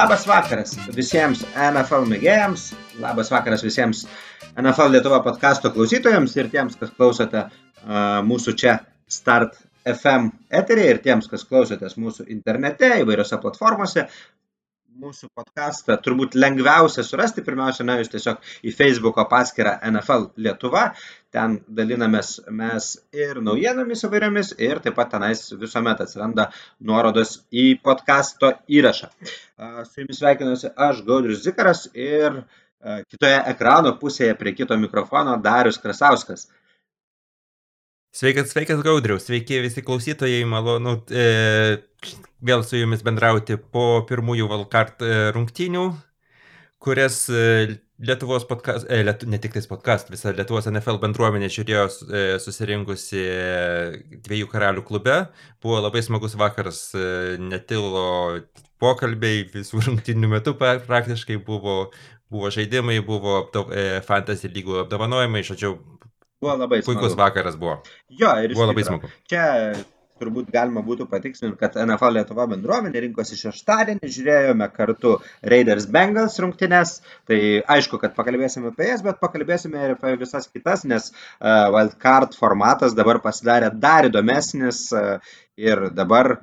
Labas vakaras visiems NFL mėgėjams, labas vakaras visiems NFL Lietuva podkasto klausytojams ir tiems, kas klausote uh, mūsų čia Start FM eterį ir tiems, kas klausotės mūsų internete įvairiose platformose mūsų podcastą turbūt lengviausia surasti. Pirmiausia, na, jūs tiesiog į Facebook'o paskyrą NFL Lietuva. Ten dalinamės mes ir naujienomis įvairiomis ir taip pat tenais visuomet atsiranda nuorodos į podcasto įrašą. Su jumis sveikinuosi aš, Gaudrius Zikaras ir kitoje ekrano pusėje prie kito mikrofono Darius Krasauskas. Sveikas, sveikas Gaudriau, sveiki visi klausytojai, malonu e, vėl su jumis bendrauti po pirmųjų Valkart e, rungtynių, kurias e, Lietuvos podcast, e, Lietu, ne tik tais podcast, visa Lietuvos NFL bendruomenė žiūrėjo e, susirinkusi dviejų karalių klube. Buvo labai smagus vakaras, e, netilo pokalbiai visų rungtynių metu praktiškai buvo, buvo žaidimai, buvo e, fantasy lygų apdovanojimai, žodžiu, Buvo labai smagu. Puikus vakaras buvo. Jo, ir buvo labai smagu. Čia turbūt galima būtų patikslinti, kad NFL Lietuva bendruomenė rinkosi šeštadienį, žiūrėjome kartu Raiders Bengals rungtynes, tai aišku, kad pakalbėsime apie jas, bet pakalbėsime ir apie visas kitas, nes uh, wildcard formatas dabar pasidarė dar įdomesnis uh, ir dabar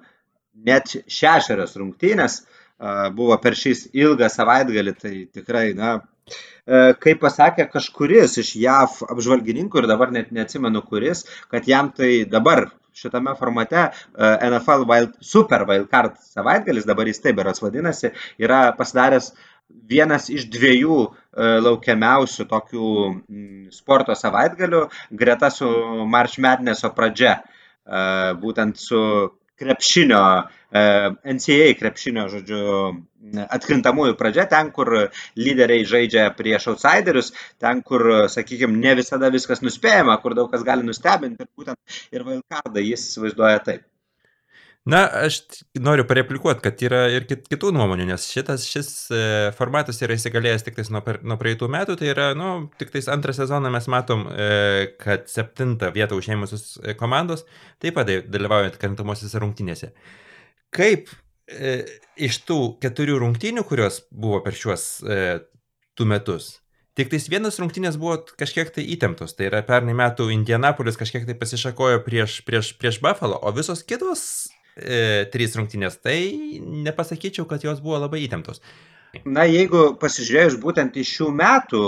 net šešerios rungtynės uh, buvo per šis ilgą savaitgalį, tai tikrai, na, kaip pasakė kažkuris iš JAV apžvalgininkų ir dabar net neatsimenu kuris, kad jam tai dabar šitame formate e, NFL Wild, Super Wildcard savaitgalis, dabar jis taip beras vadinasi, yra pasidaręs vienas iš dviejų e, laukiamiausių tokių sporto savaitgalių greta su March Madnesso pradžia. Būtent su krepšinio, e, NCAA krepšinio, žodžiu, atkrintamųjų pradžia, ten, kur lyderiai žaidžia prieš outsiderius, ten, kur, sakykime, ne visada viskas nuspėjama, kur daug kas gali nustebinti, ir būtent ir Vailkardą jis įsivaizduoja taip. Na, aš noriu pareplikuoti, kad yra ir kit, kitų nuomonių, nes šitas, šis e, formatas yra įsigalėjęs tik nuo, nuo praeitų metų, tai yra, nu, tik antrą sezoną mes matom, e, kad septintą vietą užėmusius e, komandos taip pat dalyvaujant krentamosiose rungtynėse. Kaip e, iš tų keturių rungtynių, kurios buvo per šiuos e, du metus, Tik tais vienas rungtynės buvo kažkiek tai įtemptos, tai yra pernai metų Indianapolis kažkiek tai pasišakojo prieš, prieš, prieš Buffalo, o visos kitos e, trys rungtynės, tai nepasakyčiau, kad jos buvo labai įtemptos. Na, jeigu pasižiūrėjus būtent iš šių metų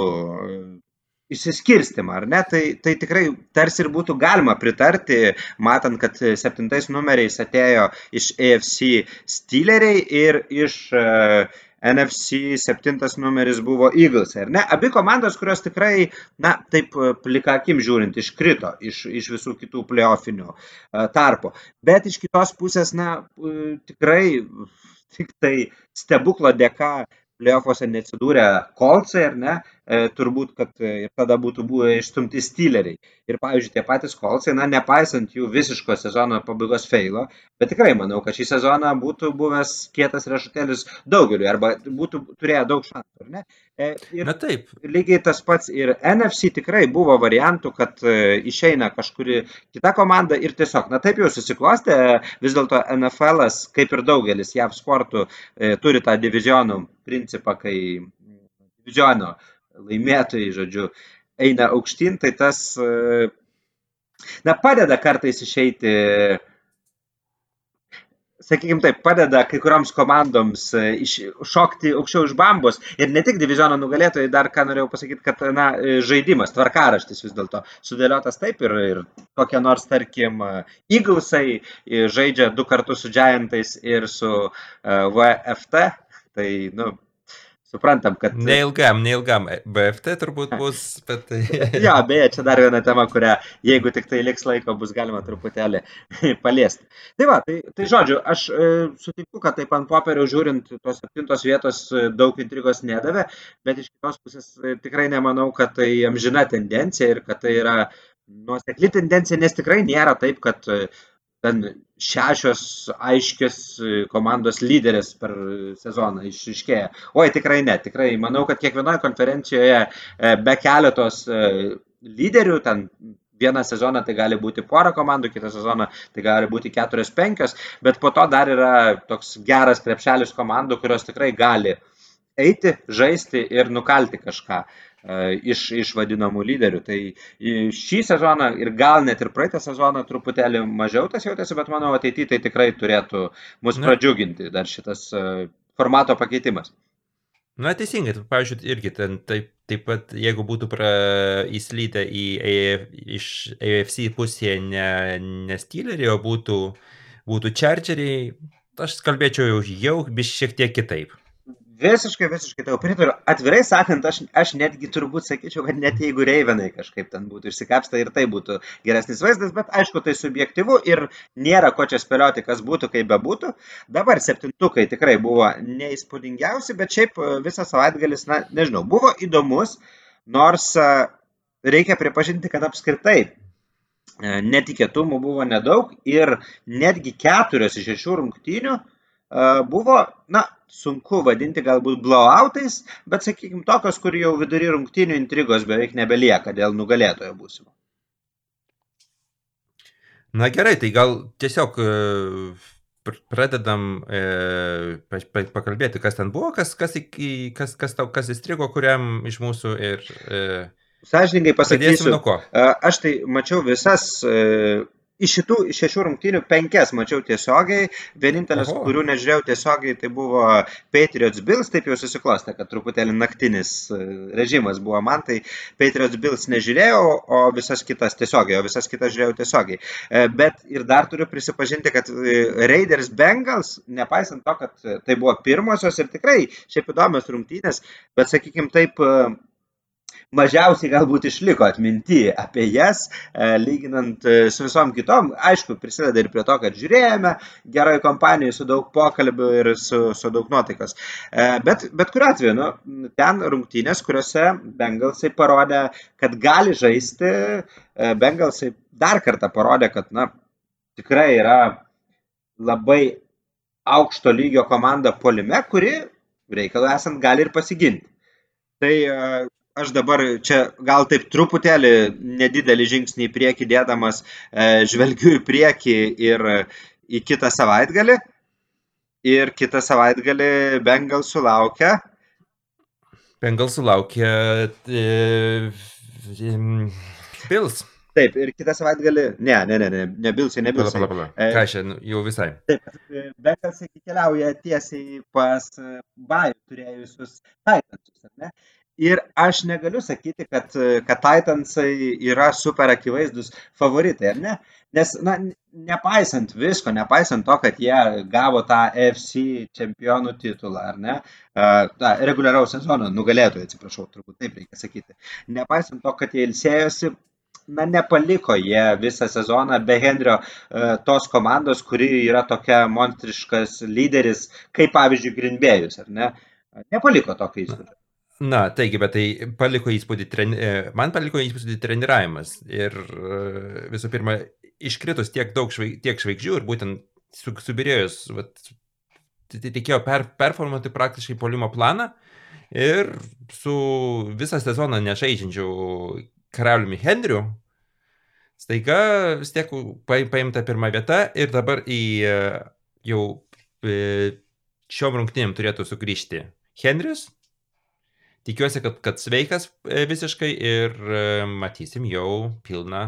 išsiskirstimą, ar ne, tai, tai tikrai tarsi ir būtų galima pritarti, matant, kad septintais numeriais atėjo iš AFC Steeleriai ir iš uh, NFC septintas numeris buvo Eagles, ar ne? Abi komandos, kurios tikrai, na, taip e, plikakim žiūrint, iškrito iš, iš visų kitų playoffinių uh, tarpo. Bet iš kitos pusės, na, uh, tikrai tik tai stebuklo dėka playoffuose neatsidūrė kolcai, ar ne, e, turbūt, kad e, ir tada būtų buvę išstumti styleriai. Ir, pavyzdžiui, tie patys kolcai, na, nepaisant jų visiško sezono pabaigos feilo, bet tikrai manau, kad šį sezoną būtų buvęs kietas riešutėlis daugeliu, arba būtų turėję daug šansų, ar ne? E, ir Na taip. Lygiai tas pats ir NFC tikrai buvo variantų, kad e, išeina kažkuri kita komanda ir tiesiog, na taip jau susiklostė, vis dėlto NFL, kaip ir daugelis JAV sportų, turi tą divizionų principą, kai diviziono laimėtojai, žodžiu, eina aukštyn, tai tas, na, padeda kartais išeiti sakykime taip, padeda kai kurioms komandoms šokti aukščiau iš bambos. Ir ne tik diviziono nugalėtojai, dar ką norėjau pasakyti, kad na, žaidimas, tvarkaraštis vis dėlto sudėliotas taip ir, ir kokie nors, tarkim, Eaglesai žaidžia du kartus su Giantais ir su VFT. Tai, nu, Suprantam, kad. Neilgam, neilgam. BFT turbūt bus, bet tai. jo, beje, čia dar viena tema, kurią, jeigu tik tai liks laiko, bus galima truputėlį paliesti. Tai va, tai, tai žodžiu, aš e, sutinku, kad taip ant popierio žiūrint, tos septintos vietos e, daug intrigos nedavė, bet iš kitos pusės e, tikrai nemanau, kad tai amžina tendencija ir kad tai yra nuosekli tendencija, nes tikrai nėra taip, kad ten šešios aiškios komandos lyderės per sezoną išriškėja. Oi, tikrai ne, tikrai manau, kad kiekvienoje konferencijoje e, be keletos e, lyderių, ten vieną sezoną tai gali būti pora komandų, kitą sezoną tai gali būti keturios penkios, bet po to dar yra toks geras krepšelis komandų, kurios tikrai gali eiti, žaisti ir nukalti kažką iš, iš vadinamų lyderių. Tai šį sezoną ir gal net ir praeitą sezoną truputėlį mažiau tas jautėsi, bet manau ateityje tai tikrai turėtų mus pradžiuginti dar šitas formato pakeitimas. Na, teisingai, pavyzdžiui, irgi ten taip, taip pat, jeigu būtų pra, įslydę į AF, iš AFC pusėje ne, ne Steeleriai, o būtų, būtų Chargeriai, aš kalbėčiau jau biš šiek tiek kitaip. Visiškai, visiškai tau pritariu. Atvirai sakant, aš, aš netgi turbūt sakyčiau, kad net jeigu Reivenai kažkaip ten būtų išsikapsta ir tai būtų geresnis vaizdas, bet aišku, tai subjektivu ir nėra ko čia spėlioti, kas būtų, kaip bebūtų. Dabar septintukai tikrai buvo neįspūdingiausi, bet šiaip e, visas savaitgalis, na, nežinau, buvo įdomus, nors e, reikia pripažinti, kad apskritai e, netikėtumų buvo nedaug ir netgi keturios iš šešių rungtynių buvo, na, sunku vadinti galbūt blowoutais, bet sakykime tokios, kur jau vidury rungtynių intrigos beveik nebelieka dėl nugalėtojo būsimo. Na gerai, tai gal tiesiog pradedam e, pakalbėti, kas ten buvo, kas, kas, kas, kas, tau, kas įstrigo, kuriam iš mūsų ir... E, Sąžininkai pasakysiu, aš tai mačiau visas e, iš šitų šešių rungtynių penkias mačiau tiesiogiai, vienintelis, Oho. kurių nežiūrėjau tiesiogiai, tai buvo Patriots Bills, taip jau susiklostė, kad truputėlį naktinis e, režimas buvo man, tai Patriots Bills nežiūrėjau, o visas kitas tiesiogiai, o visas kitas žiūrėjau tiesiogiai. E, bet ir dar turiu prisipažinti, kad e, Raiders Bengals, nepaisant to, kad tai buvo pirmosios ir tikrai šiaip įdomios rungtynės, bet sakykime taip, mažiausiai galbūt išliko atminti apie jas, e, lyginant e, su visom kitom. Aišku, prisideda ir prie to, kad žiūrėjome gerai kompanijoje su daug pokalbių ir su, su daug nuotaikos. E, bet, bet kuriu atveju, nu, ten rungtynės, kuriuose Bengalsai parodė, kad gali žaisti, Bengalsai dar kartą parodė, kad na, tikrai yra labai aukšto lygio komanda polime, kuri reikalų esant gali ir pasiginti. Tai aš dabar čia gal taip truputėlį nedidelį žingsnį į priekį dėdamas, e, žvelgiu į priekį ir į kitą savaitgalį. Ir kitą savaitgalį Bengal sulaukia. Bengal sulaukia e, Bills. Taip, ir kitą savaitgalį, ne, ne, ne, ne, ne Bilsai, ne Bilsai. Pala, pala, pala. E, Ką šiandien jau visai. Taip, Bekas keliauja tiesiai pas Bajų turėjusius Titansus, ar ne? Ir aš negaliu sakyti, kad, kad Titansai yra super akivaizdus favoritai, ar ne? Nes, na, nepaisant visko, nepaisant to, kad jie gavo tą FC čempionų titulą, ar ne? Ta, reguliaraus sezono nugalėtojai, atsiprašau, turbūt taip reikia sakyti. Nepaisant to, kad jie ilsėjosi, na, nepaliko jie visą sezoną be Henrio tos komandos, kuri yra tokia monstriškas lyderis, kaip pavyzdžiui Grinbėjus, ar ne? Nepaliko tokio įspūdžio. Na, taigi, bet tai paliko įspūdį, treni... E, man paliko įspūdį treniravimas. Ir e, visų pirma, iškritus tiek daug švaig... tiek žvaigždžių ir būtent su, subirėjus, vat, reikėjo per, performuoti praktiškai polimo planą ir su visą sezoną nežaidžiančiu karaliumi Henriu, staiga vis tiek paimta pirma vieta ir dabar į e, jau šiom rungtynėm turėtų sugrįžti Henris tikiuosi, kad, kad sveikas e, visiškai ir e, matysim jau pilną,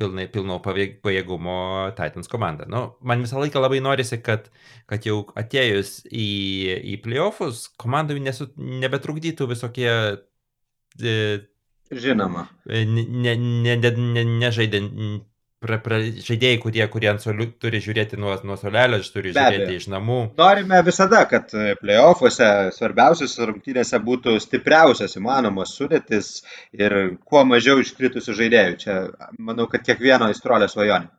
pilnai, pilno pajėgumo Titans komandą. Nu, man visą laiką labai norisi, kad, kad jau atėjus į, į playoffus, komandai nesu, nebetrukdytų visokie e, Žinoma. Nežaidė ne, ne, ne, ne pra, pra, žaidėjai, kurie, kurie ant solių turi žiūrėti nuo, nuo solelio, turi Be žiūrėti abejo. iš namų. Norime visada, kad playoffuose svarbiausiose rungtynėse būtų stipriausias įmanomas sudėtis ir kuo mažiau iškritusių žaidėjų. Čia manau, kad kiekvieno įstrolė svajonė.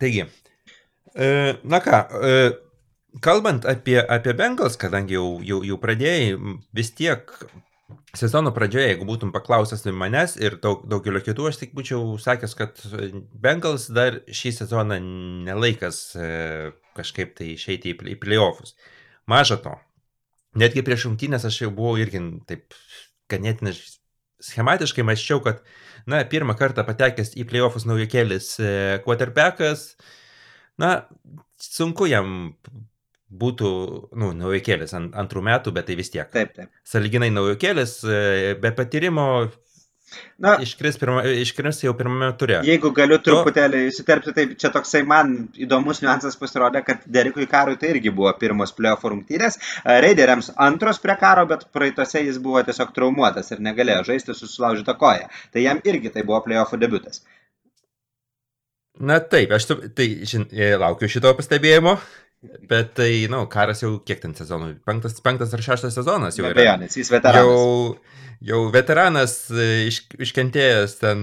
Taigi, e, na ką, e, kalbant apie, apie Bengals, kadangi jau, jau, jau pradėjai, vis tiek sezono pradžioje, jeigu būtum paklausęs manęs ir daug, daugelio kitų, aš tik būčiau sakęs, kad Bengals dar šį sezoną nelaikas e, kažkaip tai išeiti į, į playoffus. Maža to, netgi prieš rungtynės aš jau buvau irgi taip ganėtinai schematiškai mąščiau, kad, na, pirmą kartą patekęs į playoffus naujokėlis e, quarterbackas, na, sunku jam būtų, nu, naujokėlis ant, antrų metų, bet tai vis tiek. Taip, taip. Saliginai naujokėlis, e, be patyrimo Na, iškris, pirma, iškris jau pirmame turė. Jeigu galiu truputėlį įsiterpti, tai čia toksai man įdomus niuansas pasirodė, kad Derikui Karui tai irgi buvo pirmos playoff rungtynės, Raideriams antros prie karo, bet praeitose jis buvo tiesiog traumuotas ir negalėjo žaisti su sulaužyta koja. Tai jam irgi tai buvo playoff debutas. Na taip, aš tai žin, e, laukiu šito pastebėjimo. Bet tai, na, nu, karas jau kiek ten sezonų? Penktas, penktas ar šeštas sezonas jau yra. Bejonės, jis veteranas. Jau jau veteranas e, iš, iškentėjęs ten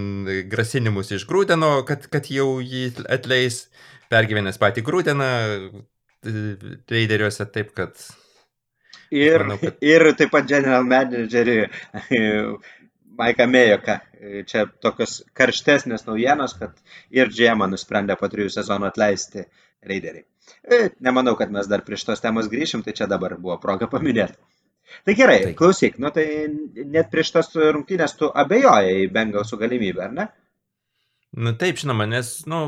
grasinimus iš Grūdeno, kad, kad jau jį atleis, pergyvenęs patį Grūdeną raideriuose taip, kad... Ir, manau, kad... ir taip pat general managerį Maiką Mėjoką. Čia tokios karštesnės naujienos, kad ir Džemą nusprendė po trijų sezonų atleisti raideriai. E, nemanau, kad mes dar prie šitos temos grįšim, tai čia dabar buvo proga paminėti. Tai gerai, tai. klausyk, nu tai net prieš tas rungtynės tu abejojai Bengalsų galimybę, ar ne? Nu taip, žinoma, nes, nu,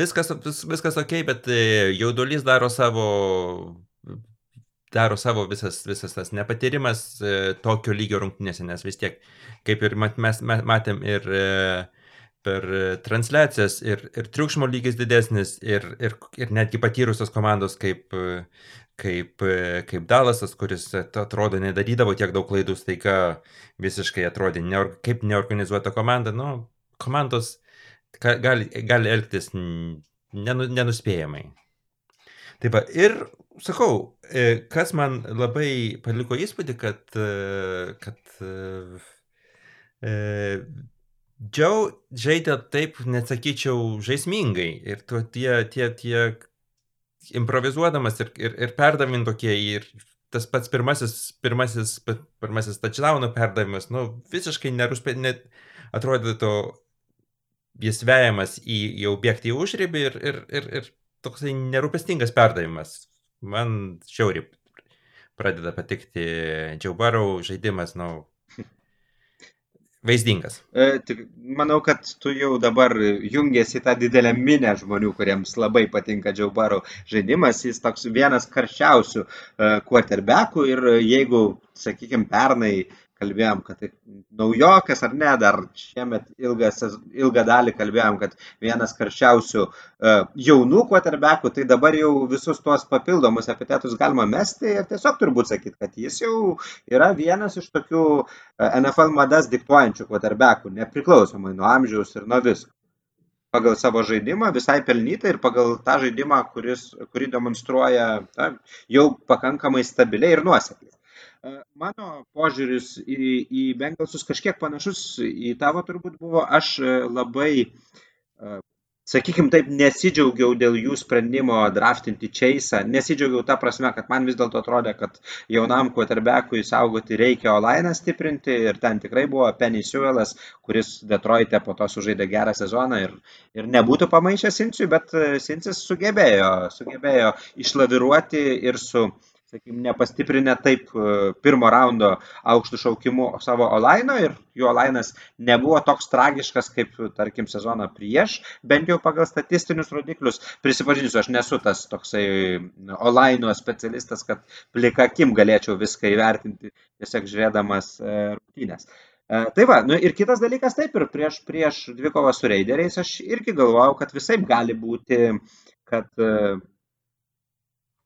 viskas, vis, viskas ok, bet e, jaudulys daro savo, daro savo visas, visas tas nepatyrimas e, tokio lygio rungtynėse, nes vis tiek, kaip ir mat, mes matėm ir e, per transliacijas, ir, ir triukšmo lygis didesnis, ir, ir, ir netgi patyrusios komandos kaip kaip, kaip Dalasas, kuris atrodo nedarydavo tiek daug klaidų, staiga visiškai atrodė neor, kaip neorganizuota komanda. Nu, komandos gali, gali elgtis nenu, nenuspėjamai. Taip, va, ir sakau, e, kas man labai paliko įspūdį, kad, e, kad e, Džiau žaidė taip, nesakyčiau, žaismingai. Ir tie, tie, tie improvizuodamas ir, ir, ir perdavimai tokie, ir tas pats pirmasis, pirmasis, pirmasis touchdownų perdavimas, nu, visiškai neruspė, net atrodytų jis vejamas į jau bėgti į užribį ir, ir, ir, ir toksai nerūpestingas perdavimas. Man šiauriai pradeda patikti Džiaubarau žaidimas, nu, vaizdingas. E, tik manau, kad tu jau dabar jungiasi tą didelę minę žmonių, kuriems labai patinka Barrow žaidimas. Jis toks vienas karščiausių e, quarterbackų ir jeigu, sakykime, pernai kalbėjom, kad tai naujokas ar ne, dar šiemet ilgą, ilgą dalį kalbėjom, kad vienas karščiausių uh, jaunų quarterbackų, tai dabar jau visus tuos papildomus epitetus galima mesti ir tiesiog turbūt sakyti, kad jis jau yra vienas iš tokių uh, NFL madas diktuojančių quarterbackų, nepriklausomai nuo amžiaus ir nuo visko pagal savo žaidimą visai pelnytai ir pagal tą žaidimą, kuris, kurį demonstruoja na, jau pakankamai stabiliai ir nuosekliai. Mano požiūris į, į Bengalsus kažkiek panašus į tavo turbūt buvo. Aš labai, sakykime taip, nesidžiaugiau dėl jų sprendimo draftinti Čeisą. Nesidžiaugiau tą prasme, kad man vis dėlto atrodė, kad jaunam quarterbackui saugoti reikia Olainą stiprinti ir ten tikrai buvo Penny Sewellas, kuris Detroite po to sužaidė gerą sezoną ir, ir nebūtų pamaišęs Sinsui, bet Sinsis sugebėjo, sugebėjo išlaviruoti ir su sakykim, nepastiprinę taip e, pirmo raundo aukštų šaukimų savo olaino ir jo olainas nebuvo toks tragiškas kaip, tarkim, sezoną prieš, bent jau pagal statistinius rodiklius. Prisipažinsiu, aš nesu tas toksai olaino specialistas, kad plikakim galėčiau viską įvertinti, tiesiog žiūrėdamas e, rungtynės. E, tai va, nu ir kitas dalykas, taip ir prieš, prieš dvikovą su reideriais aš irgi galvojau, kad visai gali būti, kad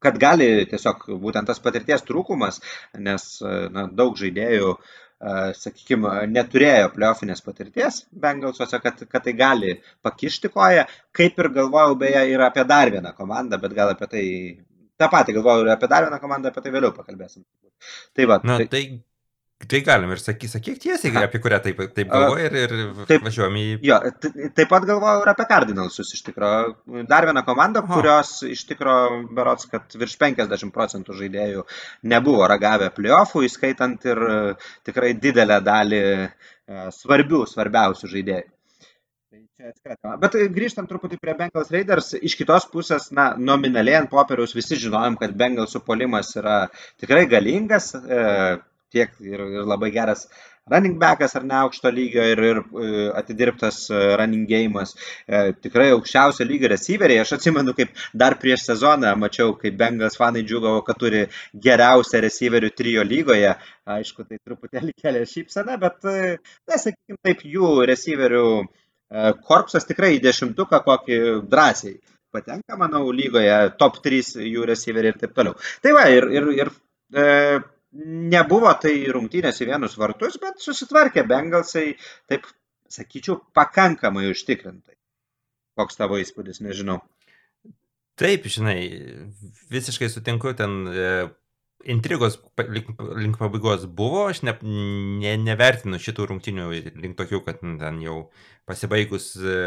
kad gali tiesiog būtent tas patirties trūkumas, nes na, daug žaidėjų, sakykime, neturėjo pliofinės patirties Bengalsuose, kad, kad tai gali pakišti koją, kaip ir galvojau beje ir apie dar vieną komandą, bet gal apie tai, tą patį galvojau ir apie dar vieną komandą, apie tai vėliau pakalbėsim. Tai va. Na, tai, tai Tai galim ir sakyk, sakyk tiesiai, apie kurią taip, taip galvoji ir, ir taip, važiuojam į... Jo, taip pat galvojau ir apie Cardinalsus iš tikrųjų. Dar viena komanda, Aha. kurios iš tikrųjų, berots, kad virš 50 procentų žaidėjų nebuvo ragavę playoffų, įskaitant ir tikrai didelę dalį e, svarbių, svarbiausių žaidėjų. Tai Bet grįžtant truputį prie Bengals Raiders, iš kitos pusės, na, nominaliai ant popieriaus visi žinojom, kad Bengalsų polimas yra tikrai galingas, e, tiek ir, ir labai geras running backas ar ne aukšto lygio ir, ir atidirbtas running game'as. Tikrai aukščiausio lygio receiveriai. Aš atsimenu, kaip dar prieš sezoną mačiau, kaip Bengals fanai džiugavo, kad turi geriausią receiverių trijo lygoje. Aišku, tai truputėlį kelia šypsana, bet, na, sakykime, taip jų receiverių korpusas tikrai į dešimtuką kokį drąsiai patenka, manau, lygoje top 3 jų receiveriai ir taip toliau. Tai va, ir, ir, ir e, nebuvo tai rungtynės į vienus vartus, bet susitvarkė Bengalsai, taip sakyčiau, pakankamai užtikrintai. Koks tavo įspūdis, nežinau. Taip, žinai, visiškai sutinku, ten e, intrigos link, link pabaigos buvo, aš ne, ne, nevertinu šitų rungtinių link tokių, kad ten jau pasibaigus e,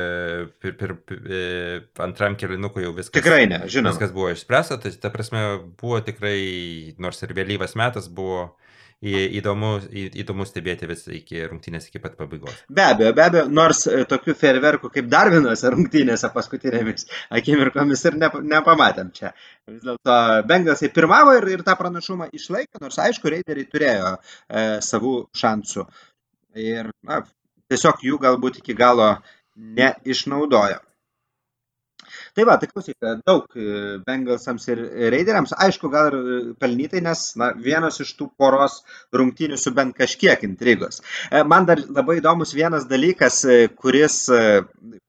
per, per, per, e, antram kelinukui jau viskas. Tikrai ne, žinoma. Viskas buvo išspręsta, tai ta prasme buvo tikrai, nors ir vėlyvas metas buvo įdomu, įdomu stebėti visą iki rungtynės iki pat pabaigos. Be abejo, be abejo, nors e, tokių ferverkų kaip dar vienose rungtynėse paskutinėmis akimirkomis ir ne, nepamatėm čia. Vis dėlto Bengalsai pirmavo ir, ir tą pranašumą išlaikė, nors aišku, Raideriai turėjo e, savų šansų. Ir na, tiesiog jų galbūt iki galo neišnaudojo. Tai va, tai klausyk, daug e, Bengalsams ir Raideriams, aišku, gal ir e, pelnytai, nes na, vienas iš tų poros rungtynių su bent kažkiek intrigos. E, man dar labai įdomus vienas dalykas, kuris,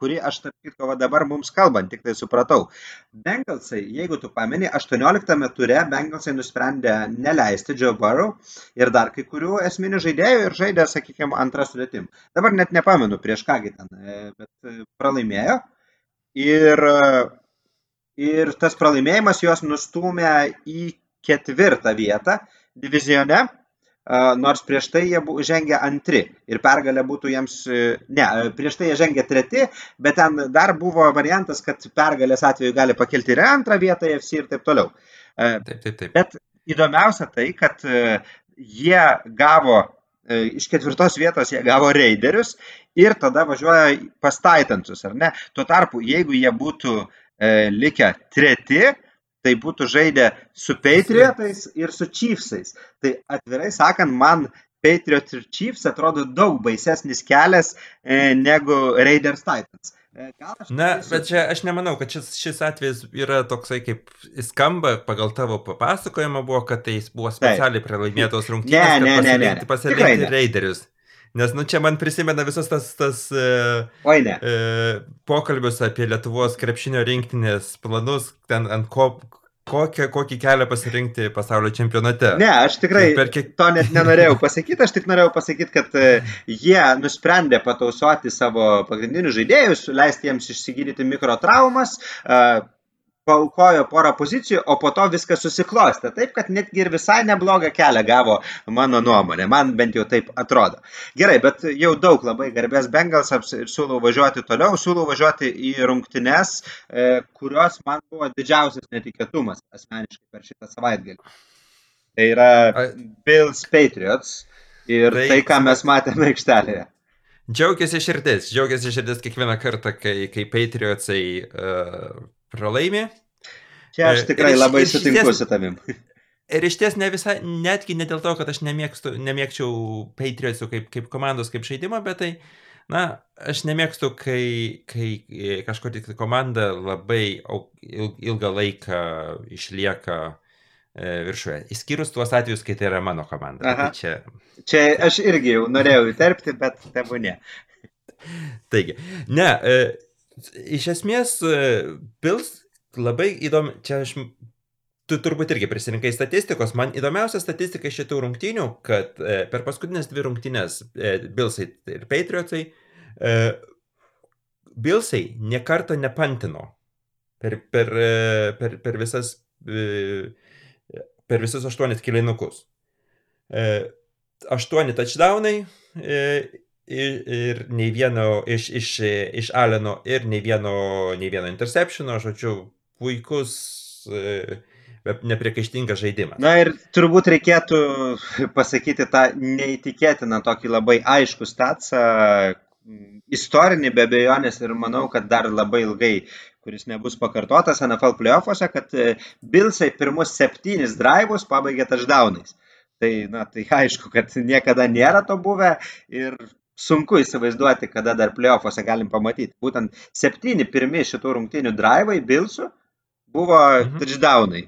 kurį aš, tarp kitko, va, dabar mums kalbant, tik tai supratau. Bengalsai, jeigu tu pameni, 18 ture Bengalsai nusprendė neleisti Joe Burrow ir dar kai kurių esminių žaidėjų ir žaidė, sakykime, antrą sudėtim. Dabar net nepamenu prieš kągi ten, bet pralaimėjo. Ir, ir tas pralaimėjimas juos nustumė į ketvirtą vietą divizione, nors prieš tai jie žengė antri ir pergalė būtų jiems, ne, prieš tai jie žengė treti, bet ten dar buvo variantas, kad pergalės atveju gali pakilti ir antrą vietą FC ir taip toliau. Taip, taip, taip. Bet įdomiausia tai, kad jie gavo E, iš ketvirtos vietos jie gavo raiderius ir tada važiuoja pas Titansus, ar ne? Tuo tarpu, jeigu jie būtų e, likę treti, tai būtų žaidę su Patriotais ir su Chiefsais. Tai atvirai sakant, man Patriot ir Chiefs atrodo daug baisesnis kelias e, negu Raiders Titans. E, Na, bet čia aš nemanau, kad šis, šis atvejis yra toksai, kaip skamba pagal tavo papasakojimą buvo, kad tai buvo specialiai pralaimėtos rungtynės. Ne, ne, ne, ne. Pasirinkti raiderius. Nes, nu, čia man prisimena visas tas, tas uh, Oi, uh, pokalbius apie Lietuvos krepšinio rinktinės planus, ten ant ko, kokią, kokį kelią pasirinkti pasaulio čempionate. Ne, aš tikrai kiek... to net nenorėjau pasakyti, aš tik norėjau pasakyti, kad e, jie nusprendė patausoti savo pagrindinius žaidėjus, leisti jiems išsigydyti mikrotraumas, e, paukojo porą pozicijų, o po to viskas susiklostė. Taip, kad netgi ir visai neblogą kelią gavo mano nuomonė. Man bent jau taip atrodo. Gerai, bet jau daug labai garbės Bengalsams ir siūlau važiuoti toliau. Siūlau važiuoti į rungtynes, e, kurios man buvo didžiausias netikėtumas asmeniškai per šitą savaitgalį. Tai yra Bills Patriots ir tai, tai ką mes matėme aikštelėje. Džiaugiasi širdis, džiaugiasi širdis kiekvieną kartą, kai, kai Patriotsai uh, pralaimi. Čia aš e, tikrai iš, labai sutinku su tavim. Ir iš ties ne visai, netgi ne dėl to, kad aš nemėgstu, nemėgčiau Patriotsų kaip, kaip komandos, kaip žaidimo, bet tai, na, aš nemėgstu, kai, kai kažkokia komanda labai ilgą laiką išlieka e, viršuje. Išskyrus tuos atvejus, kai tai yra mano komanda. Tai Aha. Tai čia... čia aš irgi jau norėjau įterpti, bet tebu ne. Taigi, ne, e, Iš esmės, Pils labai įdomi, čia aš, tu turbūt irgi prisirinkai statistikos, man įdomiausia statistika iš šitų rungtynių, kad e, per paskutinės dvi rungtynės e, Bilsai ir Patriotsai, e, Bilsai nekarto nepantino per, per, e, per, per visas e, per visus aštuonis kilinukus. E, aštuoni touchdownai e, ir, ir nei vieno iš, iš, iš Aleno ir nei vieno, nei vieno interceptiono, žodžiu, puikus e, nepriekaištingas žaidimas. Na ir turbūt reikėtų pasakyti tą neįtikėtiną tokį labai aišku statsą, istorinį be abejonės ir manau, kad dar labai ilgai kuris nebus pakartotas NFL playoffuose, kad e, Bilsai pirmus septynis drivus pabaigė touchdownais. Tai, na, tai aišku, kad niekada nėra to buvę ir sunku įsivaizduoti, kada dar playoffuose galim pamatyti. Būtent septyni pirmi šitų rungtynių drivai Bilsų buvo mhm. touchdownai.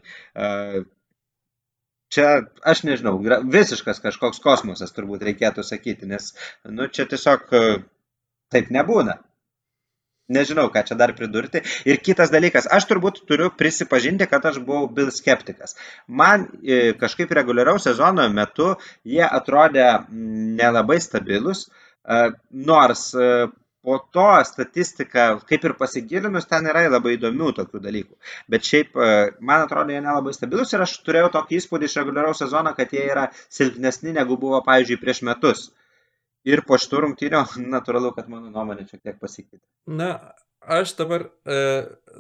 Čia, aš nežinau, visiškas kažkoks kosmosas turbūt reikėtų sakyti, nes, nu, čia tiesiog taip nebūna. Nežinau, ką čia dar pridurti. Ir kitas dalykas, aš turbūt turiu prisipažinti, kad aš buvau Bill skeptikas. Man e, kažkaip reguliaraus sezono metu jie atrodė nelabai stabilus. Uh, Nors po to statistika, kaip ir pasigilinus, ten yra labai įdomių tokių dalykų. Bet šiaip, man atrodo, jie nelabai stabilus ir aš turėjau tokį įspūdį iš reguliaraus sezono, kad jie yra silpnesni negu buvo, pavyzdžiui, prieš metus. Ir po šitų rungtynių, natūralu, kad mano nuomonė šiek tiek pasikeitė. Na, aš dabar e,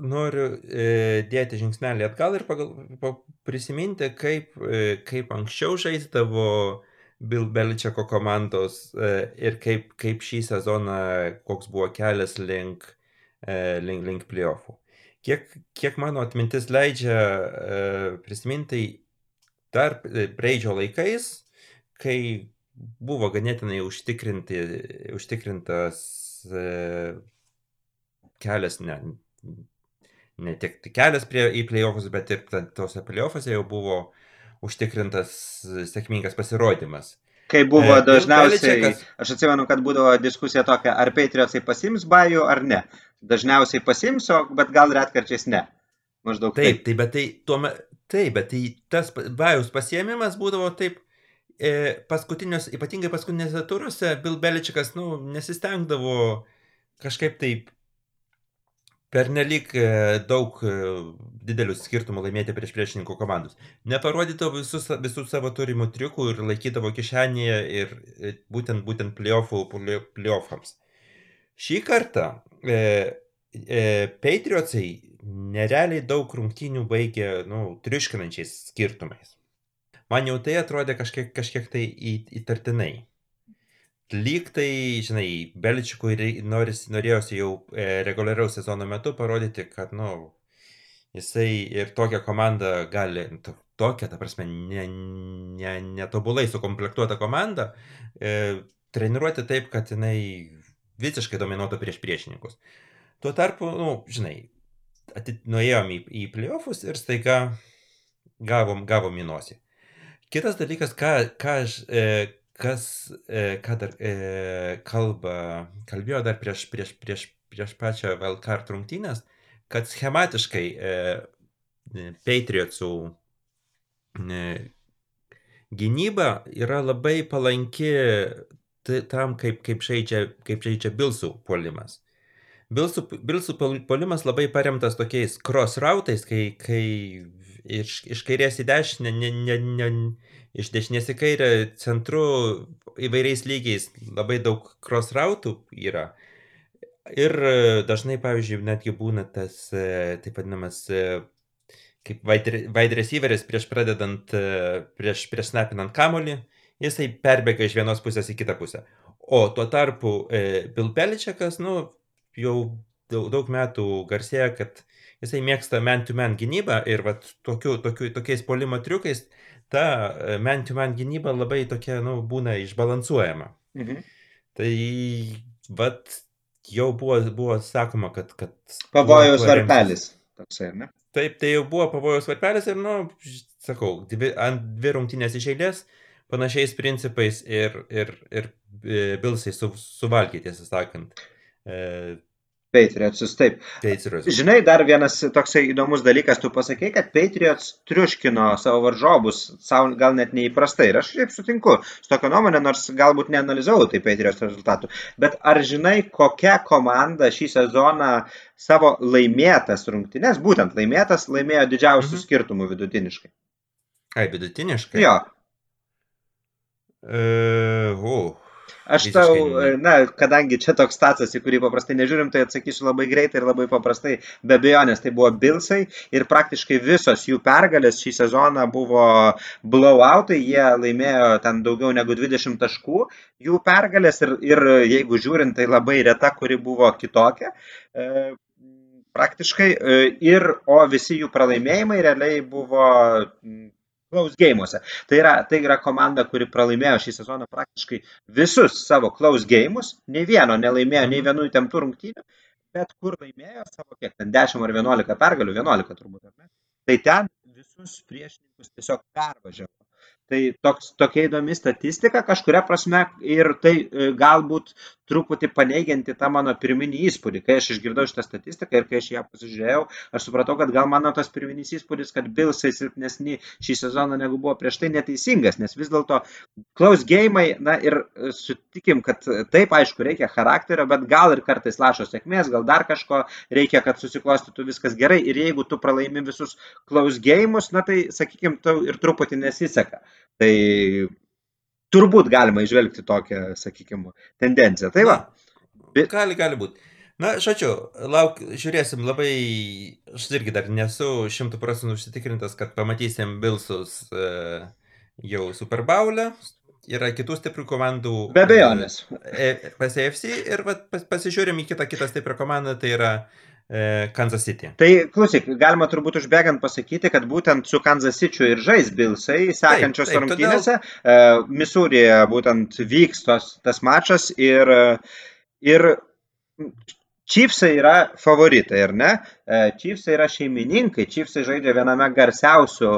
noriu e, dėti žingsnelį atgal ir pagal, pa, prisiminti, kaip, e, kaip anksčiau žaisdavo e, Bill Beličeko komandos e, ir kaip, kaip šį sezoną, koks buvo kelias link, e, link, link playoffų. Kiek, kiek mano atmintis leidžia e, prisiminti, dar Breidžio laikais, kai buvo ganėtinai užtikrintas kelias, ne, ne tik kelias prie, į playoffus, bet ir tose playoffuose jau buvo uh, užtikrintas sėkmingas pasirodymas. Kai buvo e, dažniausiai, aš atsimenu, kad būdavo diskusija tokia, ar Patriotsai pasims bajų ar ne. Dažniausiai pasims, bet gal retkarčiais ne. Maždaug taip. Taip, taip bet tai, tuome, taip, bet tai tas bajus pasiemimas būdavo taip, e, paskutinius, ypatingai paskutinėse turuose, Bill Beličikas, nu, nesistengdavo kažkaip taip pernelyg e, daug e, didelių skirtumų laimėti prieš priešininkų komandus. Neparodydavo visus, visų savo turimų triukų ir laikydavo kišenėje ir e, būtent, būtent playoffų, playoffams. Šį kartą e, e, Patriotsai nerealiai daug rungtynių baigė nu, triuškinančiais skirtumais. Man jau tai atrodė kažkiek, kažkiek tai įtartinai lyg tai, žinai, Beličikui noris, norėjosi jau e, reguliariaus sezono metu parodyti, kad, nu, jisai ir tokią komandą gali, to, tokią, ta prasme, netobulai ne, ne sukomplektuotą komandą, e, treniruoti taip, kad jinai visiškai dominuotų prieš priešininkus. Tuo tarpu, nu, žinai, atit, nuėjom į, į playoffus ir staiga gavom, gavom į nosį. Kitas dalykas, ką, ką aš, e, kas, e, ką dar e, kalba, kalbėjo dar prieš, prieš, prieš, prieš pačią Valkart rungtynės, kad schematiškai e, Patriotsų e, gynyba yra labai palanki tam, kaip, kaip, žaidžia, kaip žaidžia Bilsų puolimas. Bilsų, Bilsų puolimas labai paremtas tokiais cross rautais, kai, kai iš, iš kairės į dešinę ne, ne, ne, iš dešinės į kairę centru įvairiais lygiais labai daug cross rautų yra. Ir e, dažnai, pavyzdžiui, netgi būna tas e, taip vadinamas e, kaip wide receiveris prieš pradedant, prieš, prieš snapinant kamolį, jisai perbėga iš vienos pusės į kitą pusę. O tuo tarpu Bill Beličiakas, nu, jau daug, daug metų garsėja, kad jisai mėgsta man-to-man gynybą ir vat, tokiu, tokiu, tokiais polimo triukais ta e, man-to-man gynyba labai tokia, nu, būna išbalansuojama. Mhm. Tai, vat, jau buvo, buvo sakoma, kad... kad pavojaus varpelis. Toksai, ne? Taip, tai jau buvo pavojaus varpelis ir, nu, sakau, dvi, ant dvi rungtynės iš eilės, panašiais principais ir, ir, ir e, Bilsai su, suvalgė, tiesą sakant. E, Patriotsus, taip. Patriots. Žinai, dar vienas toksai įdomus dalykas, tu pasakei, kad Patriots triuškino savo varžovus, savo gal net neįprastai. Ir aš šiaip sutinku su tokia nuomonė, nors galbūt neanalizavau tai Patriots rezultatų. Bet ar žinai, kokia komanda šį sezoną savo laimėtas rungtynes, būtent laimėtas, laimėjo didžiausių mhm. skirtumų vidutiniškai? Ai, vidutiniškai? Jo. Uh, uh. Aš tau, na, kadangi čia toks statas, į kurį paprastai nežiūrim, tai atsakysiu labai greitai ir labai paprastai. Be abejonės, tai buvo Bilsai ir praktiškai visos jų pergalės šį sezoną buvo blowoutai, jie laimėjo ten daugiau negu 20 taškų jų pergalės ir, ir jeigu žiūrint, tai labai reta, kuri buvo kitokia. E, praktiškai e, ir, o visi jų pralaimėjimai realiai buvo close gėjimuose. Tai yra, tai yra komanda, kuri pralaimėjo šį sezoną praktiškai visus savo close gėjimus, nei vieno nelaimėjo, nei vienų įtemptų rungtynių, bet kur laimėjo savo kiek ten 10 ar 11 pergalių, 11 turbūt, ar ne? Tai ten visus priešininkus tiesiog pervažiavo. Tai toks, tokia įdomi statistika kažkuria prasme ir tai e, galbūt truputį paneigianti tą mano pirminį įspūdį. Kai aš išgirdau šitą statistiką ir kai aš ją pasižiūrėjau, aš supratau, kad gal mano tas pirminis įspūdis, kad Bilsai silpnesni šį sezoną negu buvo prieš tai neteisingas, nes vis dėlto close game, na ir e, sutikim, kad taip, aišku, reikia charakterio, bet gal ir kartais lašo sėkmės, gal dar kažko reikia, kad susiklostytų viskas gerai ir jeigu tu pralaimi visus close game'us, na tai, sakykim, tau ir truputį nesiseka. Tai turbūt galima išvelgti tokią, sakykime, tendenciją. Tai va. Bet... Gali, gali būti. Na, žodžiu, lauk, žiūrėsim labai, aš irgi dar nesu šimtų procentų užsitikrintas, kad pamatysim Bilsus e, jau Super Bowl'e. Yra kitų stiprių komandų. Be abejonės. E, pas AFC ir va, pas, pasižiūrim į kitą, kitą stiprią komandą, tai yra E, Kansas City. Tai klausyk, galima turbūt užbėgant pasakyti, kad būtent su Kansas City ir žais Bilsai sekančios taip, taip, rungtynėse. Todėl... Misūrėje būtent vyks tos, tas mačas ir, ir Chiefsai yra favoritai, ar ne? Chiefsai yra šeimininkai, Chiefsai žaidžia viename garsiausių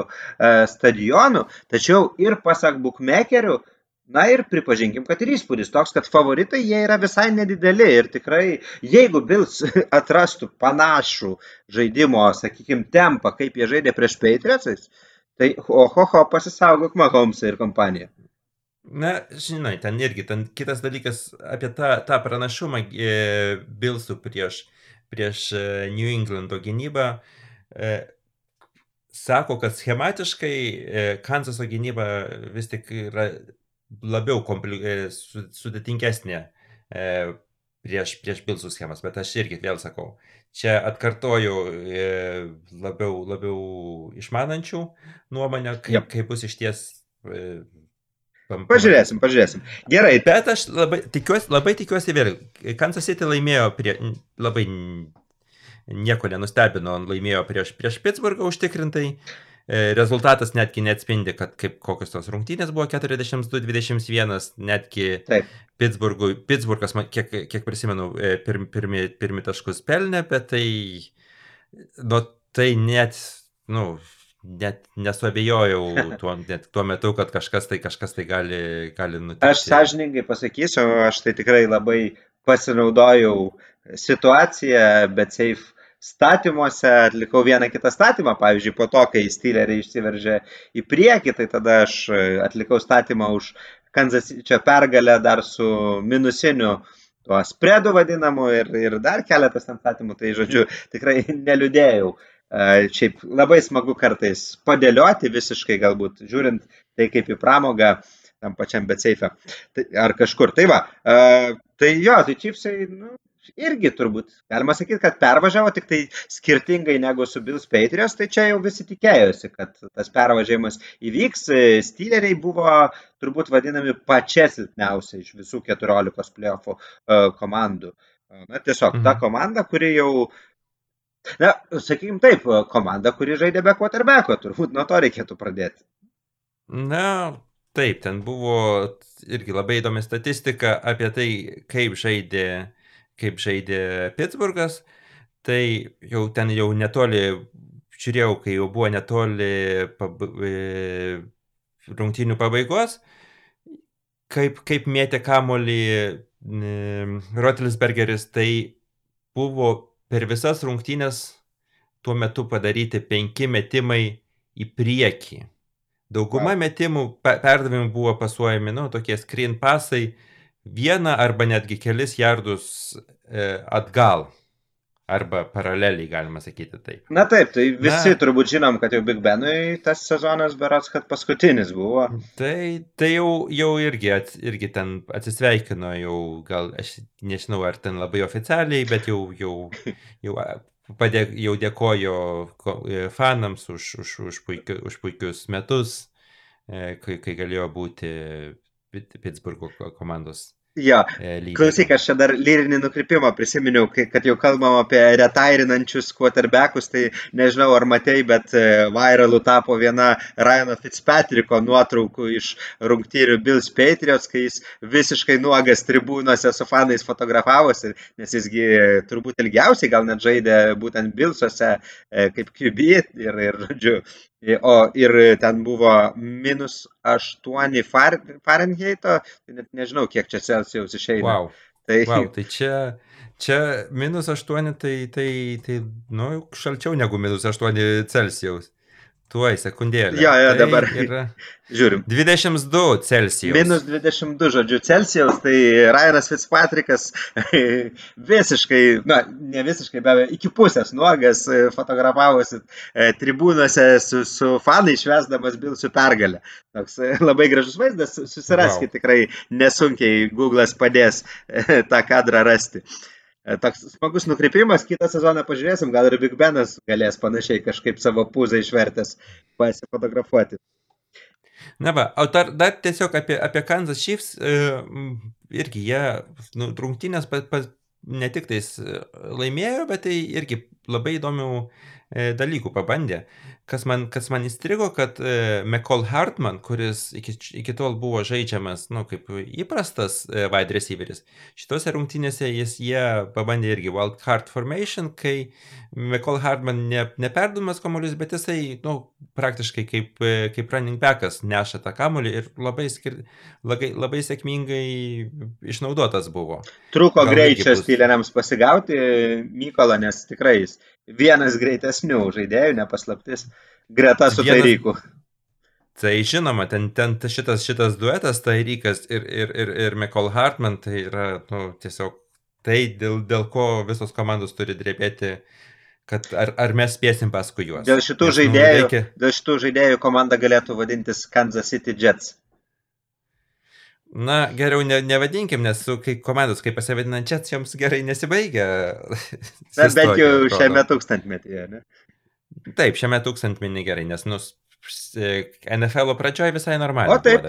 stadionų, tačiau ir pasak bookmakerių, Na ir pripažinkim, kad ir įspūdis toks, kad favoritai jie yra visai nedideli ir tikrai, jeigu Bills atrastų panašų žaidimo, sakykime, tempą, kaip jie žaidė prieš Patriotsais, tai oho, ho, pasisaugok Mahomesą ir kompaniją. Na, žinai, ten irgi, ten kitas dalykas apie tą, tą pranašumą e, Billsų prieš, prieš e, New Englando gynybą. E, sako, kad schematiškai e, Kansaso gynyba vis tik yra labiau kompli... E, sudėtingesnė e, prieš, prieš Bilsų schemas, bet aš irgi vėl sakau, čia atkartoju e, labiau, labiau išmanančių nuomonę, kaip, yep. kaip bus iš ties. Pažiūrėsim, pažiūrėsim. Gerai. Bet aš labai tikiuosi, labai tikiuosi vėl. Kansas City laimėjo prie, labai nieko nenustebino, laimėjo prieš, prieš Pittsburghą užtikrintai. E, rezultatas netgi neatspindi, kad kaip kokios tos rungtynės buvo 42-21, netgi Taip. Pittsburghui, Pittsburghas, kiek, kiek prisimenu, e, pirmi, pirmi, pirmi taškus pelnė, bet tai, nu, tai net, nu, net nesuabejojau tuo, net tuo metu, kad kažkas tai, kažkas tai gali, gali nutikti. Aš sąžininkai pasakysiu, aš tai tikrai labai pasinaudojau situaciją, bet safe statymuose atlikau vieną kitą statymą, pavyzdžiui, po to, kai Steeleriai išsiveržė į priekį, tai tada aš e, atlikau statymą už Kansas čia pergalę dar su minusiniu tuo spredu vadinamu ir, ir dar keletas ten statymų, tai žodžiu, tikrai neliūdėjau. E, šiaip labai smagu kartais padėlioti visiškai galbūt, žiūrint tai kaip į pramogą tam pačiam betseife ar kažkur. Tai va, uh, tai jo, tai čipsai, nu, irgi turbūt galima sakyti, kad pervažiavo tik tai skirtingai negu su Bills Patriots, tai čia jau visi tikėjosi, kad tas pervažiavimas įvyks. Steeleriai buvo turbūt vadinami pačia silpniausia iš visų 14 playoffų e, komandų. Na, tiesiog mhm. ta komanda, kuri jau Na, sakykim taip, komanda, kuri žaidė be quarterbacko, turbūt nuo to reikėtų pradėti. Na, taip, ten buvo irgi labai įdomi statistika apie tai, kaip žaidė kaip žaidė Pittsburghas, tai jau ten jau netoli, žiūrėjau, kai jau buvo netoli pab... E, rungtynių pabaigos, kaip, kaip mėtė kamolį Rotelsbergeris, tai buvo per visas rungtynės tuo metu padaryti penki metimai į priekį. Dauguma metimų, perdavimų buvo pasuojami, nu, tokie screen pasai, vieną arba netgi kelis jardus e, atgal. Arba paraleliai, galima sakyti taip. Na taip, tai visi Na, turbūt žinom, kad jau Big Benui tas sezonas berots, kad paskutinis buvo. Tai, tai jau, jau irgi, ats, irgi ten atsisveikino, jau gal, aš nežinau, ar ten labai oficialiai, bet jau, jau, jau, padė, jau dėkojo e, fanams už, už, už, puikiu, už puikius metus, e, kai, kai galėjo būti Pittsburgho komandos Jo, e, lygio. klausyk, aš čia dar lyrinį nukrypimą prisiminiau, kad jau kalbam apie retairinančius quarterbackus, tai nežinau ar matei, bet e, viralų tapo viena Ryano Fitzpatricko nuotraukų iš rungtyrių Bills Patriots, kai jis visiškai nuogas tribūnose su fanais fotografavosi, nes jisgi turbūt ilgiausiai gal net žaidė būtent Billsuose e, kaip QB ir, ir žodžiu, o ir ten buvo minus 8 Far- Fahrenheito, tai net nežinau, kiek čia Celsijaus išeina. Wow. Tai, Wow, tai čia, čia minus 8, tai, tai, tai, nu, šalčiau negu minus 8 Celsijaus. Tuoj, sekundėlę. Jo, jo, tai dabar. Yra žiūrim. 22 Celsijaus. Minus 22 žodžių Celsijaus, tai Ryanas Fitzpatrickas visiškai, na, ne visiškai, be abejo, iki pusės nuogas e, fotografavosi e, tribūnose su, su fanai švesdamas Bilsų pergalę. Toks e, labai gražus vaizdas, susiraskite Wow. tikrai nesunkiai, Google'as padės tą kadrą rasti. E, Toks smagus nukreipimas, kitą sezoną pažiūrėsim, gal ir Big Benas galės panašiai kažkaip savo pūzą išvertęs pasifotografuoti. Na va, o dar, dar tiesiog apie, apie Kansas Chiefs, e, irgi jie, nu, rungtynės pa, pa, ne tik tais e, laimėjo, bet tai irgi labai įdomių dalykų pabandė. Kas man, kas man įstrigo, kad e, McCall Hartman, kuris iki, iki tol buvo žaidžiamas, nu, kaip įprastas e, wide receiveris, šitose rungtynėse jis jie pabandė irgi wild card formation, kai McCall Hartman ne, neperdumas kamuolius, bet jisai, nu, praktiškai kaip, e, kaip running backas neša tą kamuolį ir labai, skir... labai, labai sėkmingai išnaudotas buvo. Irgi greičio styleriams pasigauti Mykolą, nes tikrai jis vienas greitesnių žaidėjų, nepaslaptis, greta su Vienas- Tairyku. Tai žinoma, ten, ten ta- šitas, šitas duetas, tai Rykas ir, ir, ir, ir McCall Hartman, tai yra nu, tiesiog tai, dėl, dėl ko visos komandos turi drebėti, kad ar, ar mes spėsim paskui juos. Dėl šitų, Nes, nu, žaidėjų, reikia- dėl šitų žaidėjų komanda galėtų vadintis Kansas City Jets. Na, geriau ne, nevadinkim, nes su kai komandos, kai pasivadina čia, joms gerai nesibaigia. Na, bent jau šiame tūkstantmetyje. Ne? Taip, šiame tūkstantmenį gerai, nes nus, NFL pradžioje visai normaliai. O taip,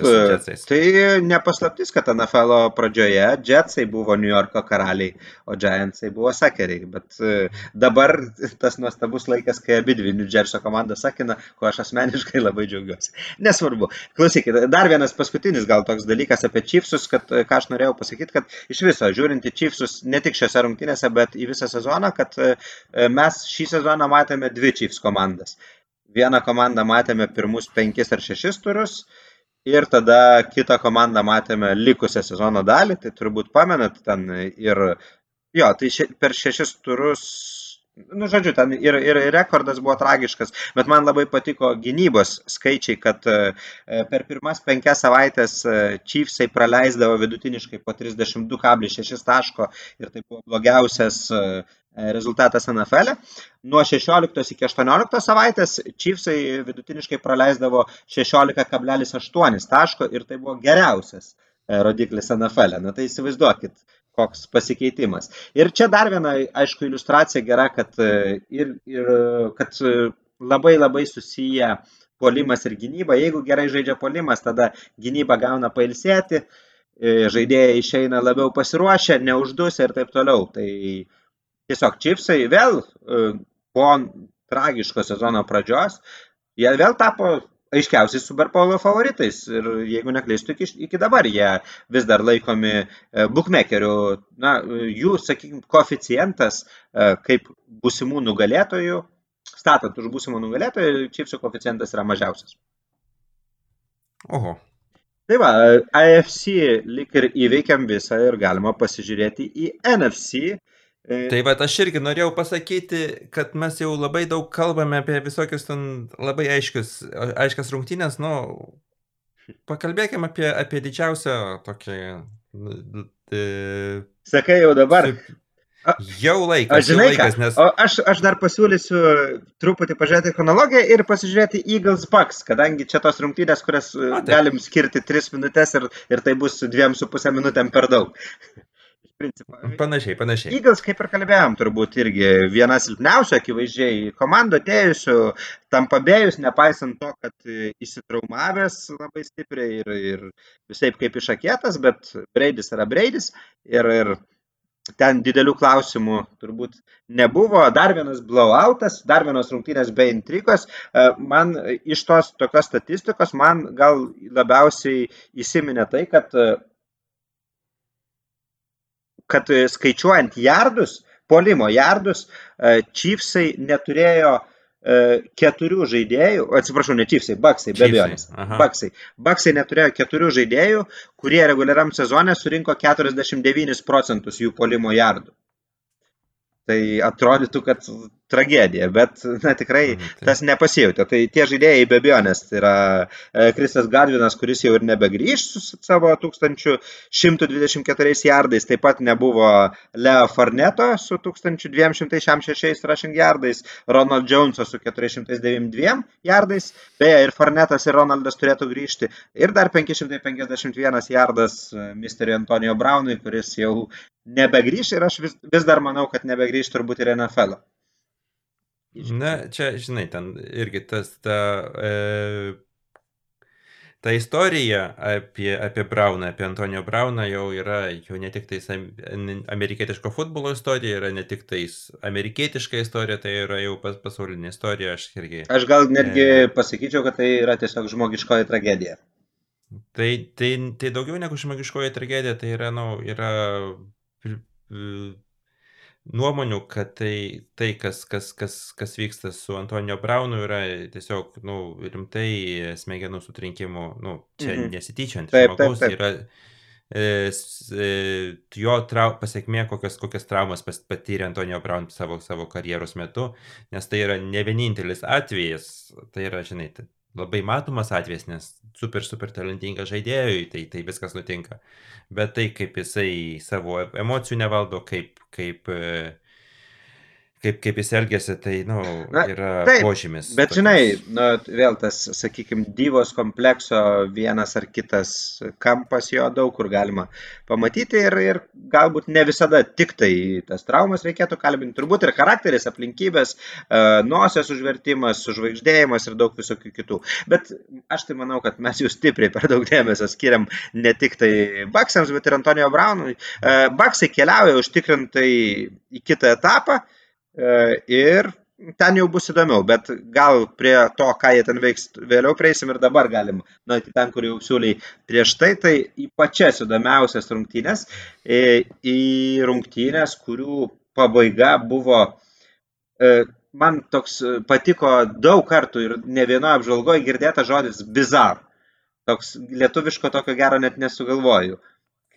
tai nepaslaptis, kad NFL pradžioje Jetsai buvo New Yorko karaliai, o Giantsai buvo sakeriai. Bet e, dabar tas nuostabus laikas, kai abi dvi New Jersey komandos sakina, ko aš asmeniškai labai džiaugiuosi. Nesvarbu. Klausykit, dar vienas paskutinis gal toks dalykas apie Chiefsus, kad e, ką aš norėjau pasakyti, kad iš viso, žiūrint į Chiefsus ne tik šiose rungtynėse, bet į visą sezoną, kad e, mes šį sezoną matėme dvi Chiefs komandas. Vieną komandą matėme pirmus penkis ar šešis turus ir tada kitą komandą matėme likusią sezono dalį, tai turbūt pamenat ten ir, jo, tai še, per šešis turus, nu, žodžiu, ten ir, ir rekordas buvo tragiškas, bet man labai patiko gynybos skaičiai, kad e, per pirmas penkias savaitės e, Chiefsai praleisdavo vidutiniškai po 32,6 taško ir tai buvo blogiausias e, rezultatas NFL. E. Nuo 16 iki 18 savaitės Chiefsai vidutiniškai praleisdavo 16,8 taško ir tai buvo geriausias e, rodiklis NFL. E. Na tai įsivaizduokit, koks pasikeitimas. Ir čia dar viena, aišku, iliustracija gera, kad, e, ir, ir, kad e, labai labai susiję polimas ir gynyba. Jeigu gerai žaidžia polimas, tada gynyba gauna pailsėti, e, žaidėjai išeina labiau pasiruošę, neuždusę ir taip toliau. Tai tiesiog čipsai vėl e, po tragiško sezono pradžios, jie vėl tapo aiškiausiai Super Bowl favoritais ir jeigu neklystu, iki, iki dabar jie vis dar laikomi e, bookmakerių, na, jų, sakykime, koeficientas e, kaip būsimų nugalėtojų, statant už būsimų nugalėtojų, čipsų koeficientas yra mažiausias. Oho. Tai va, AFC lik ir įveikiam visą ir galima pasižiūrėti į NFC. E, Tai va, aš irgi norėjau pasakyti, kad mes jau labai daug kalbame apie visokius ten labai aiškius, aiškias rungtynės, nu, pakalbėkime apie, apie didžiausią tokį... E, Sakai jau dabar. A- Jau Aš laikas, jau žinai, laikas, nes... aš, aš dar pasiūlysiu truputį pažiūrėti chronologiją ir pasižiūrėti Eagles Bucks, kadangi čia tos rungtynės, kurias e, A, taip. galim skirti 3 minutės ir, ir tai bus 2,5 minutėm per daug. Principą. Panašiai, panašiai. Eagles, kaip ir kalbėjom, turbūt irgi viena silpniausia, akivaizdžiai, komando atėjusių, tam pabėjus, nepaisant to, kad įsitraumavęs labai stipriai ir, ir visai kaip išakėtas, bet Braidis yra Braidis ir, ir ten didelių klausimų turbūt nebuvo. Dar vienas blowoutas, dar vienos rungtynės be intrigos. E, man iš tos tokios statistikos, man gal labiausiai įsiminė tai, kad, kad skaičiuojant jardus, polimo jardus, e, Chiefsai neturėjo E, keturių žaidėjų, atsiprašau, ne Chiefsai, Bucksai, be abejonės. Bucksai. Bucksai neturėjo keturių žaidėjų, kurie reguliariam sezone surinko 49 procentus jų polimo jardų. Tai atrodytų, kad tragedija, bet na, tikrai mm, tai. tas nepasijautė. Tai tie žaidėjai be abejonės, tai yra Kristas Gadvinas, kuris jau ir nebegrįž su savo 1124 jardais, taip pat nebuvo Leo Farneto su 1266 rushing jardais, Ronald Joneso su 492 jardais, beje ir Farnetas ir Ronaldas turėtų grįžti, ir dar 551 jardas Mr. Antonio Brownui, kuris jau nebegrįž ir aš vis, vis dar manau, kad nebegrįž turbūt ir NFL. -o. Na, čia, žinai, ten irgi tas, ta, e, ta istorija apie, apie Brauną, apie Antonio Brauną jau yra, jau ne tik tais amerikietiško futbolo istorija, yra ne tik tais amerikietiška istorija, tai yra jau pas, pasaulinė istorija, aš irgi. Aš gal netgi e, pasakyčiau, kad tai yra tiesiog žmogiškoji tragedija. Tai, tai, tai daugiau negu žmogiškoji tragedija, tai yra, na, nu, yra nuomonių, kad tai, tai kas, kas, kas, kas vyksta su Antonijo Braunu, yra tiesiog nu, rimtai smegenų sutrinkimu, nu, čia mhm. nesityčiant, žmogus taip, taip. yra e, e, jo trau, pasiekmė, kokias, kokias traumas patyrė Antonijo Braun savo, savo karjeros metu, nes tai yra ne vienintelis atvejis, tai yra, žinai, labai matomas atvejis, nes super, super talentingas žaidėjui, tai, tai viskas nutinka. Bet tai, kaip jisai savo emocijų nevaldo, kaip, kaip uh, kaip, kaip jis elgėsi, tai, na, nu, na yra taip, požymis. Bet tokios. žinai, nu, vėl tas, sakykime, dyvos komplekso vienas ar kitas kampas jo daug kur galima pamatyti ir, ir galbūt ne visada tik tai tas traumas reikėtų kalbinti, turbūt ir charakteris, aplinkybės, e, nosios užvertimas, sužvaigždėjimas ir daug visokių kitų. Bet aš tai manau, kad mes jau stipriai per daug dėmesio skiriam ne tik tai Baksams, bet ir Antonijo Braunui. E, Baksai keliauja užtikrintai į kitą etapą. E, ir ten jau bus įdomiau, bet gal prie to, ką jie ten veiks, vėliau prieisim ir dabar galim nueiti ten, kur jau siūliai prieš tai, tai į pačias įdomiausias rungtynės, į, į rungtynės, kurių pabaiga buvo, e, man toks patiko daug kartų ir ne vienoje apžvalgoje girdėta žodis bizar. Toks lietuviško tokio gero net nesugalvoju,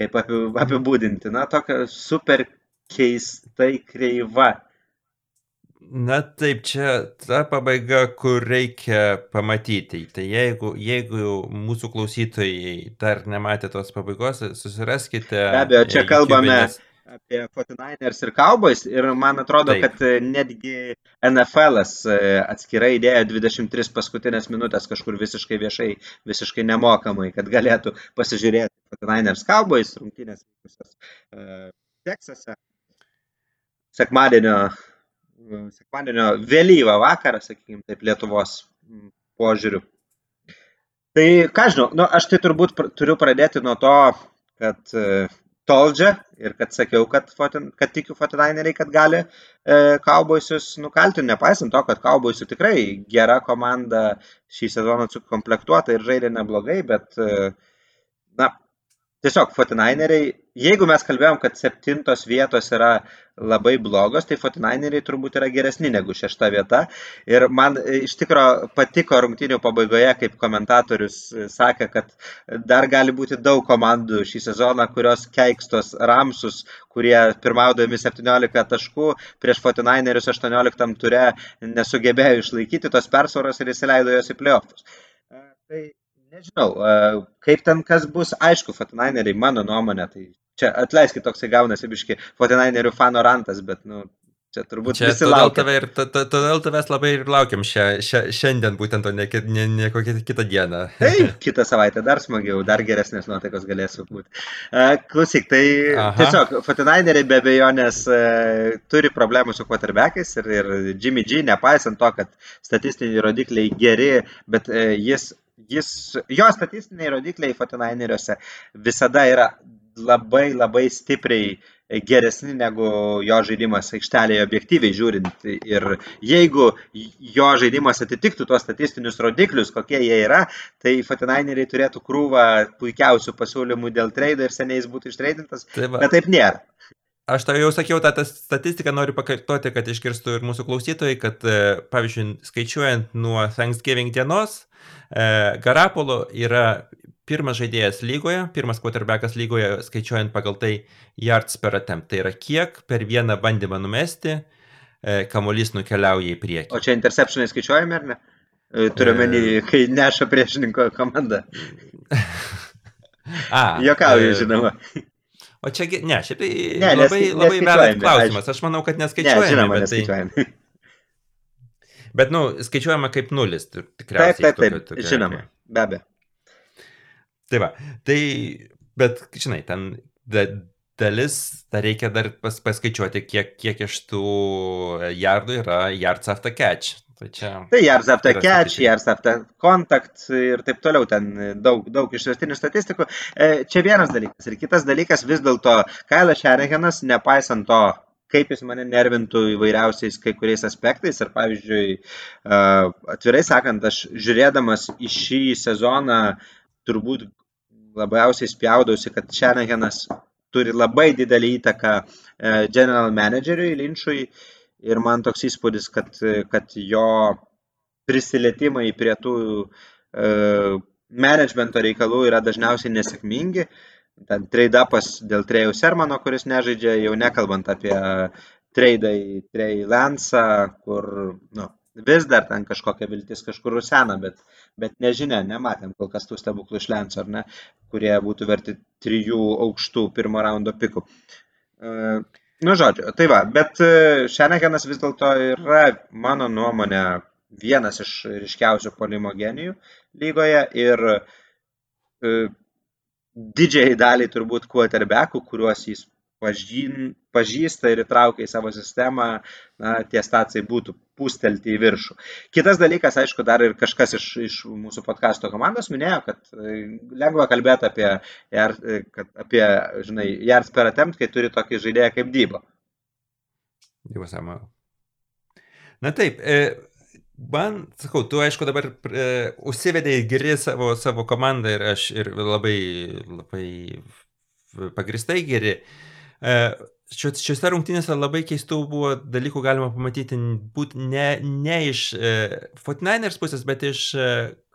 kaip apibūdinti. Na, tokia super keistai kreiva Na taip, čia ta pabaiga, kur reikia pamatyti. Tai jeigu, jeigu mūsų klausytojai dar nematė tos pabaigos, susiraskite. Be abejo, čia kalbame nes... apie 49ers ir Cowboys ir man atrodo, taip. kad e, netgi NFL e, atskirai įdėjo 23 paskutinės minutės kažkur visiškai viešai, visiškai nemokamai, kad galėtų pasižiūrėti 49ers Cowboys rungtynės Teksase. Sekmadienio sekmadienio vėlyvą vakarą, sakykime, taip Lietuvos požiūriu. Tai ką žinau, nu, aš tai turbūt pr turiu pradėti nuo to, kad e, toldžia ir kad sakiau, kad, fotin, kad tikiu Fortinaineriai, kad gali e, Cowboysius nukalti, nepaisant to, kad Cowboysių tikrai gera komanda šį sezoną sukomplektuota ir žaidė neblogai, bet e, tiesiog Fortinaineriai jeigu mes kalbėjom, kad septintos vietos yra labai blogos, tai Fortinaineriai turbūt yra geresni negu šešta vieta. Ir man e, iš tikrųjų patiko rungtynių pabaigoje, kaip komentatorius e, sakė, kad dar gali būti daug komandų šį sezoną, kurios keikstos Ramsus, kurie pirmaudami 17 taškų prieš Fortinainerius 18 ture nesugebėjo išlaikyti tos persvaros ir įsileido jos į playoffus. E, tai nežinau, kaip ten kas bus, aišku, Fortinaineriai, mano nuomonė, tai čia atleiskit toksai gaunasi biški Fortinainerių fano rantas, bet, nu, Čia turbūt Čia visi laukia. tave ir, todėl tavęs labai ir laukiam šią, šią, šiandien, būtent, o ne, ne, ne kokią kitą dieną. Taip, kitą savaitę dar smagiau, dar geresnės nuotaikos galėsiu būti. Uh, klausyk, tai Aha. Tiesiog Fortinaineriai be abejonės uh, turi problemų su quarterbackais ir, ir Jimmy G, nepaisant to, kad statistiniai rodikliai geri, bet jis, jis, jo statistiniai rodikliai Fortinaineriuose visada yra labai labai stipriai geresni negu jo žaidimas aikštelėje objektyviai žiūrint. Ir jeigu jo žaidimas atitiktų tuos statistinius rodiklius, kokie jie yra, tai Fortinaineriai turėtų krūvą puikiausių pasiūlymų dėl trade ir seniai jis būtų ištreidintas, Tai va. bet taip nėra. Aš tau jau sakiau tą tą statistiką, noriu pakartoti, kad išgirstų ir mūsų klausytojai, kad, e, pavyzdžiui, skaičiuojant nuo Thanksgiving dienos, e, Garapolo yra pirmas žaidėjas lygoje, pirmas quarterbackas lygoje, skaičiuojant pagal tai yards per attempt. Tai yra kiek per vieną bandymą numesti e, kamuolys nukeliauja į O priekį. čia interceptionai skaičiuojami ar ne? E, Turiu menį, kai neša priešininko komanda. A, Jokauju, e, žinoma. O čia, ne, šiaip tai Ne, nes- labai, labai neskaičiuojami, vedat klausimas. Aš manau, kad Ne, neskaičiuojame. žinoma, bet tai, bet, nu, skaičiuojama kaip nulis. tu- Taip, Tikriausiai. taip, taip, tokio- žinoma, be abejo. Tai va, tai, bet, žinai, ten da, dalis, dar reikia dar pas, paskaičiuoti, kiek, kiek iš tų jardų yra yards after catch. Tai čia. Tai yards after catch, yards after contact ir taip toliau, ten daug, daug išvestinių statistikų. E, Čia vienas dalykas. Ir kitas dalykas, vis dėlto Kailas Šeregenas, nepaisant to, kaip jis mane nervintų įvairiausiais kai kuriais aspektais. Ir pavyzdžiui, e, atvirai sakant, aš žiūrėdamas į šį sezoną turbūt labiausiai spjaudausi, kad Šeregenas turi labai didelį įtaką e, general manageriui Linčui. Ir man toks įspūdis, kad, kad jo prisilietimai prie tų e, managemento reikalų yra dažniausiai nesėkmingi. Ten trade-upas dėl Trejų Sermano, kuris nežaidžia, jau nekalbant apie trade į Trey Lansą, kur nu, vis dar ten kažkokia viltis kažkur rusena, bet, bet nežinia, nematėm kol kas tų stebuklų iš Lenso, ar ne, kurie būtų verti trijų aukštų pirmo raundo pikų. E, Nu, žodžiu, tai va, bet Šenekenas vis dėlto yra, mano nuomonė, vienas iš ryškiausių polimo genijų lygoje ir e, didžiai daliai turbūt quarterbackų, kuriuos jis pažyn, pažįsta ir įtraukia į savo sistemą, na, tie stacijai būtų pūstelti į viršų. Kitas dalykas, aišku, dar ir kažkas iš, iš mūsų podkasto komandos minėjo, kad e, lengva kalbėti apie, e, kad, apie žinai, yards per attempt, kai turi tokį žaidėją kaip Dybo. Jau Samuel. Na taip, e, man, sakau, tu aišku dabar e, užsivedėjai geri savo, savo komandą ir aš ir labai, labai pagristai geri. E, Šiuose rungtynėse labai keistų buvo dalykų galima pamatyti būt ne, ne iš e, Fortniners pusės, bet iš e,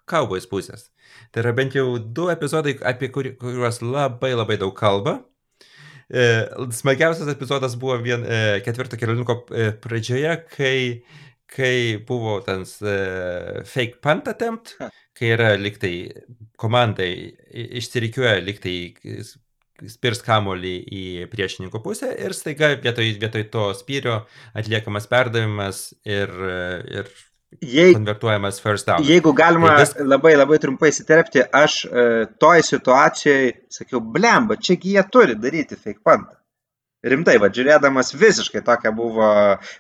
Cowboys pusės. Tai yra bent jau du epizodai, apie kuri, kuriuos labai labai daug kalba. E, smagiausias epizodas buvo vien e, ketvirto kelioniuko e, pradžioje, kai, kai buvo ten e, fake punt attempt, kai yra liktai komandai išsirikiuoja liktai spirs kamolį į priešininko pusę ir staiga vietoj, vietoj to spyrio atliekamas perdavimas ir, ir Jei, konvertuojamas first down. jeigu galima Tai vis- labai labai trumpai įsiterpti, aš e, toj situacijoje sakiau, blemba, čiagi jie turi daryti fake punt. Rimtai, va, žiūrėdamas visiškai tokia buvo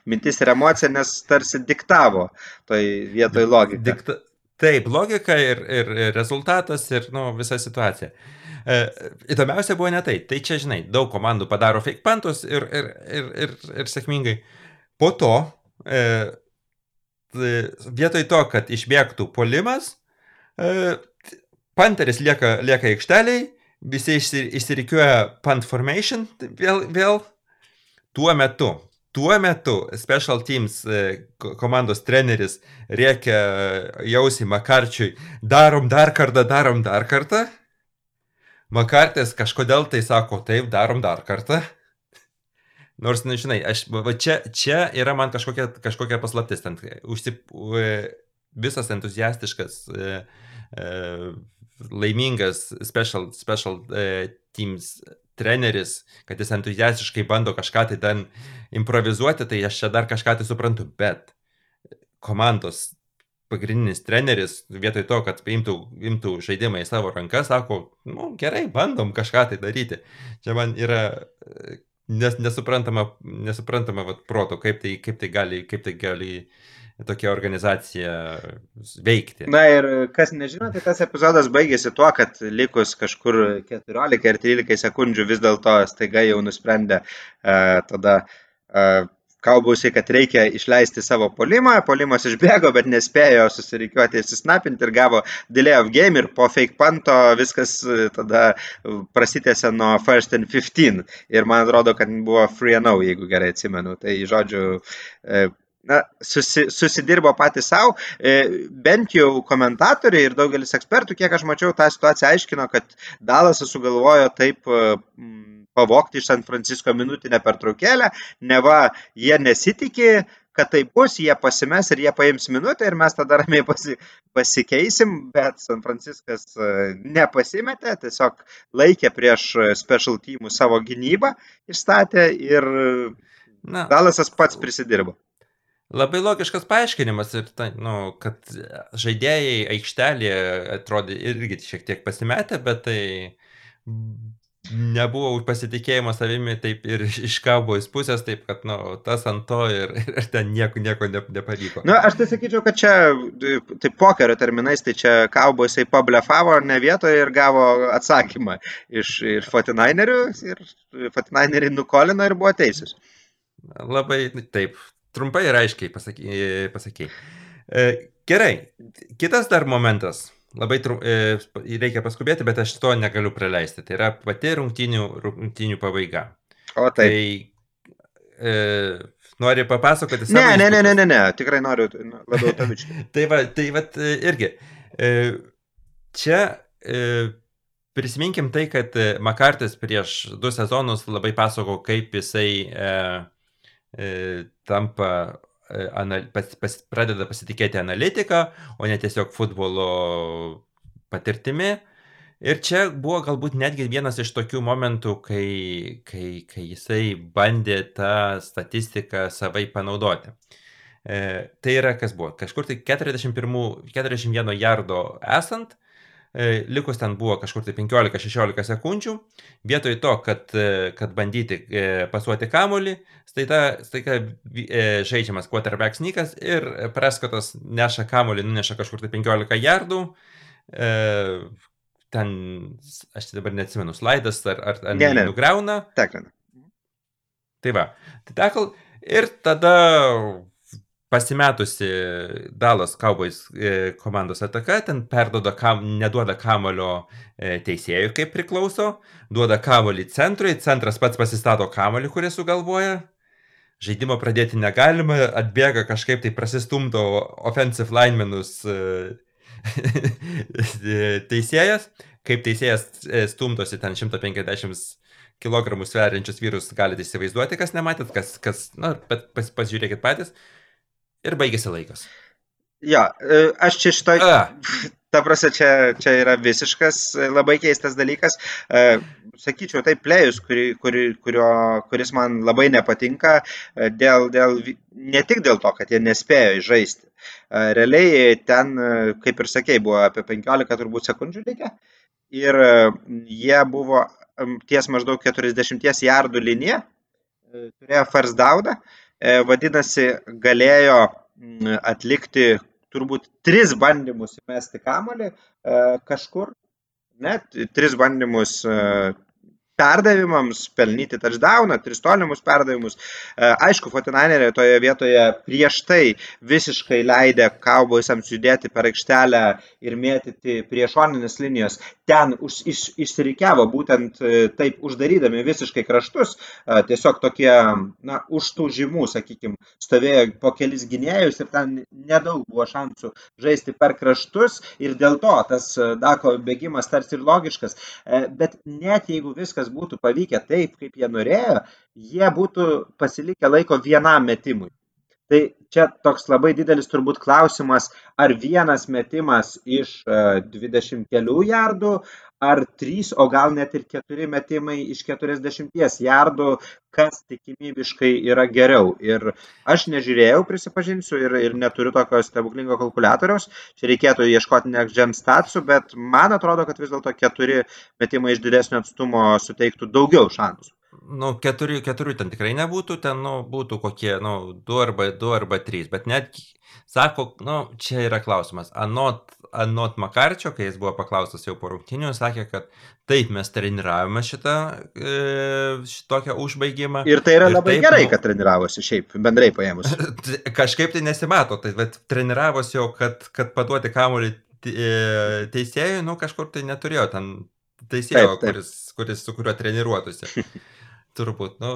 mintis ir emocija, nes tarsi diktavo toj vietoj logiką. Dikta... Taip, logika ir, ir, ir rezultatas ir nu, visa situacija. E, įdomiausia buvo ne tai. Tai čia, žinai, daug komandų padaro fake pantus ir, ir, ir, ir, ir sėkmingai. Po to, e, t- vietoj to, kad išbėgtų polimas, e, panteris lieka, lieka aikšteliai, visi išsi, išsirikiuoja punt formation vėl, vėl tuo metu. Tuo metu Special Teams e, ko- komandos treneris rėkia jausi Makarčiui, darom dar kartą, darom dar kartą. Makartis kažkodėl tai sako, taip, darom dar kartą. Nors, nežinai, aš, va čia, čia yra man kažkokia, kažkokia paslaptis. Ten, užsip, e, visas entuziastiškas, e, e, laimingas special, special e, teams treneris, kad jis entuziastiškai bando kažką tai ten improvizuoti, tai aš čia dar kažką tai suprantu, bet komandos pagrindinis treneris, vietoj to, kad imtų, imtų žaidimą į savo rankas, sako, nu gerai, bandom kažką tai daryti. Čia man yra nes, nesuprantama, nesuprantama vat, proto, kaip tai, kaip tai gali, kaip tai gali tokia organizacija veikti. Na ir kas nežino, tai tas epizodas baigėsi tuo, kad likus kažkur 14 ar 13 sekundžių vis dėlto staiga jau nusprendė uh, tada uh, Kaubausiai, kad reikia išleisti savo polimą, polimas išbėgo, bet nespėjo susirikiuoti, įsisnapinti ir gavo delay of game ir po fake panto viskas tada prasitėsi nuo first and 15 ir man atrodo, kad buvo free and no, jeigu gerai atsimenu. Tai žodžiu, na, susi, susidirbo patys savo, e, bent jau komentatoriai ir daugelis ekspertų, kiek aš mačiau, tą situaciją aiškino, kad Dalasas sugalvojo taip e, pavokti iš San Francisco minutinę pertraukėlę, neva jie nesitikė, kad tai bus, jie pasimes ir jie paims minutę ir mes tada ramiai pasi, pasikeisim, bet San Franciskas e, nepasimetė, tiesiog laikė prieš special teamų savo gynybą, išstatė ir Na. Dalasas pats prisidirbo. Labai logiškas paaiškinimas nu, kad žaidėjai aikštelėje atrodė irgi šiek tiek pasimetę, bet tai nebuvo pasitikėjimo savimi taip ir iš kaubojus pusės, taip kad, nu, tas ant to ir, ir ten nieko, nieko ne, nepavyko. Na, nu, aš tai sakyčiau, kad čia, tai pokerio terminais, tai čia kaubojusai pablefavo ne vietoje ir gavo atsakymą iš, iš Fortinainerių ir Fortinaineriai nukolino ir buvo teisūs. Labai taip, Trumpai ir aiškiai pasakėjai. E, gerai, kitas dar momentas. Labai trum, e, reikia paskubėti, bet aš to negaliu praleisti. Tai yra pati rungtinių, rungtinių pabaiga. O tai. Tai e, nori papasakoti savo. Ne, ne, ne, ne, ne, ne, tikrai noriu labiau taviškai. tai va, tai va, e, irgi. E, čia e, prisiminkim tai, kad Makartis prieš du sezonus labai pasako, kaip jisai e, E, tampa, e, anal, pas, pas, pradeda pasitikėti analitiką, o ne tiesiog futbolo patirtimi. Ir čia buvo galbūt netgi vienas iš tokių momentų, kai, kai, kai jisai bandė tą statistiką savai panaudoti. E, tai yra kas buvo, kažkur tai 41, 41 jardo esant, E, likus ten buvo kažkur tai 15-16 sekundžių, vietoj to, kad, e, kad bandyti e, pasuoti kamolį, staiga, žaidžiamas quarterback snykas ir preskotas neša kamolį, nuneša kažkur tai 15 jardų, ten, aš tai dabar neatsimenu, slaidas ar, ar, ar ne, ne. nugriauna. Teklina. Tai va, tai tekl ir tada pasimetusi Dalas Cowboys e, komandos ataka, ten perdoda, kam, neduoda kamulio e, teisėjui, kaip priklauso, duoda kamulį centrui, centras pats pasistato kamulį, kurį sugalvoja. Žaidimo pradėti negalima, atbėga kažkaip tai prasistumto offensive linemenus e, teisėjas, kaip teisėjas stumtosi ten 150 kg sveriančius vyrus, galite įsivaizduoti, kas nematėt, kas, kas na, bet pas, pasižiūrėkit patys ir baigėsi laikas. Jo, e, aš čia šitoj... A. Ta prasme, čia, čia yra visiškas e, labai keistas dalykas. E, sakyčiau, tai plėjus, kuri, kuri, kurio, kuris man labai nepatinka, dėl, dėl, ne tik dėl to, kad jie nespėjo žaisti. Realiai ten, kaip ir sakėjai, buvo apie 15 turbūt sekundžių likę. Ir jie buvo ties maždaug 40 jardų linija, turėjo first downą vadinasi, galėjo atlikti turbūt tris bandymus įmesti kamolį e, kažkur, net tris bandymus e, perdavimams, pelnyti touchdowną, tris tolimus perdavimus. E, aišku, Fortinaineriai toje vietoje prieš tai visiškai leidė kauboisams judėti per aikštelę ir mėtyti prie šoninės linijos. Ten už, iš, išsirikiavo būtent e, taip uždarydami visiškai kraštus, e, tiesiog tokie, na, už tų žymų, sakykime, stovėjo po kelis gynėjus ir ten nedaug buvo šansų žaisti per kraštus ir dėl to tas Dako bėgimas tarsi ir logiškas. Bet net jeigu viskas viskas būtų pavykę taip, kaip jie norėjo, jie būtų pasilikę laiko vienam metimui. Tai čia toks labai didelis turbūt klausimas, ar vienas metimas iš 20 e, kelių jardų, ar 3, o gal net ir 4 metimai iš 40 jardų, kas tikimybiškai yra geriau. Ir aš nežiūrėjau, prisipažinsiu, ir, ir neturiu tokio stebuklingo kalkulatoriaus, čia reikėtų ieškoti next-gen statsų, bet man atrodo, kad vis dėlto 4 metimai iš didesnio atstumo suteiktų daugiau šansų. Nu, keturių, keturių ten tikrai nebūtų, ten, nu, būtų kokie, nu, du arba, du arba trys, bet net, sako, nu, čia yra klausimas, anot anot Makarčio, kai jis buvo paklaustas jau po rungtinių, sakė, kad taip mes treniravome šitą e, šitokią užbaigimą. Ir tai yra ir labai taip, gerai, nu, kad treniravosi šiaip, bendrai paėmus. Kažkaip tai nesimato, tai, bet treniravosi jau, kad, kad paduoti kamuolį e, teisėjui, nu kažkur tai neturėjo ten teisėjo, taip, taip. Kuris, kuris su kuriuo treniruotųsi. Turbūt, nu,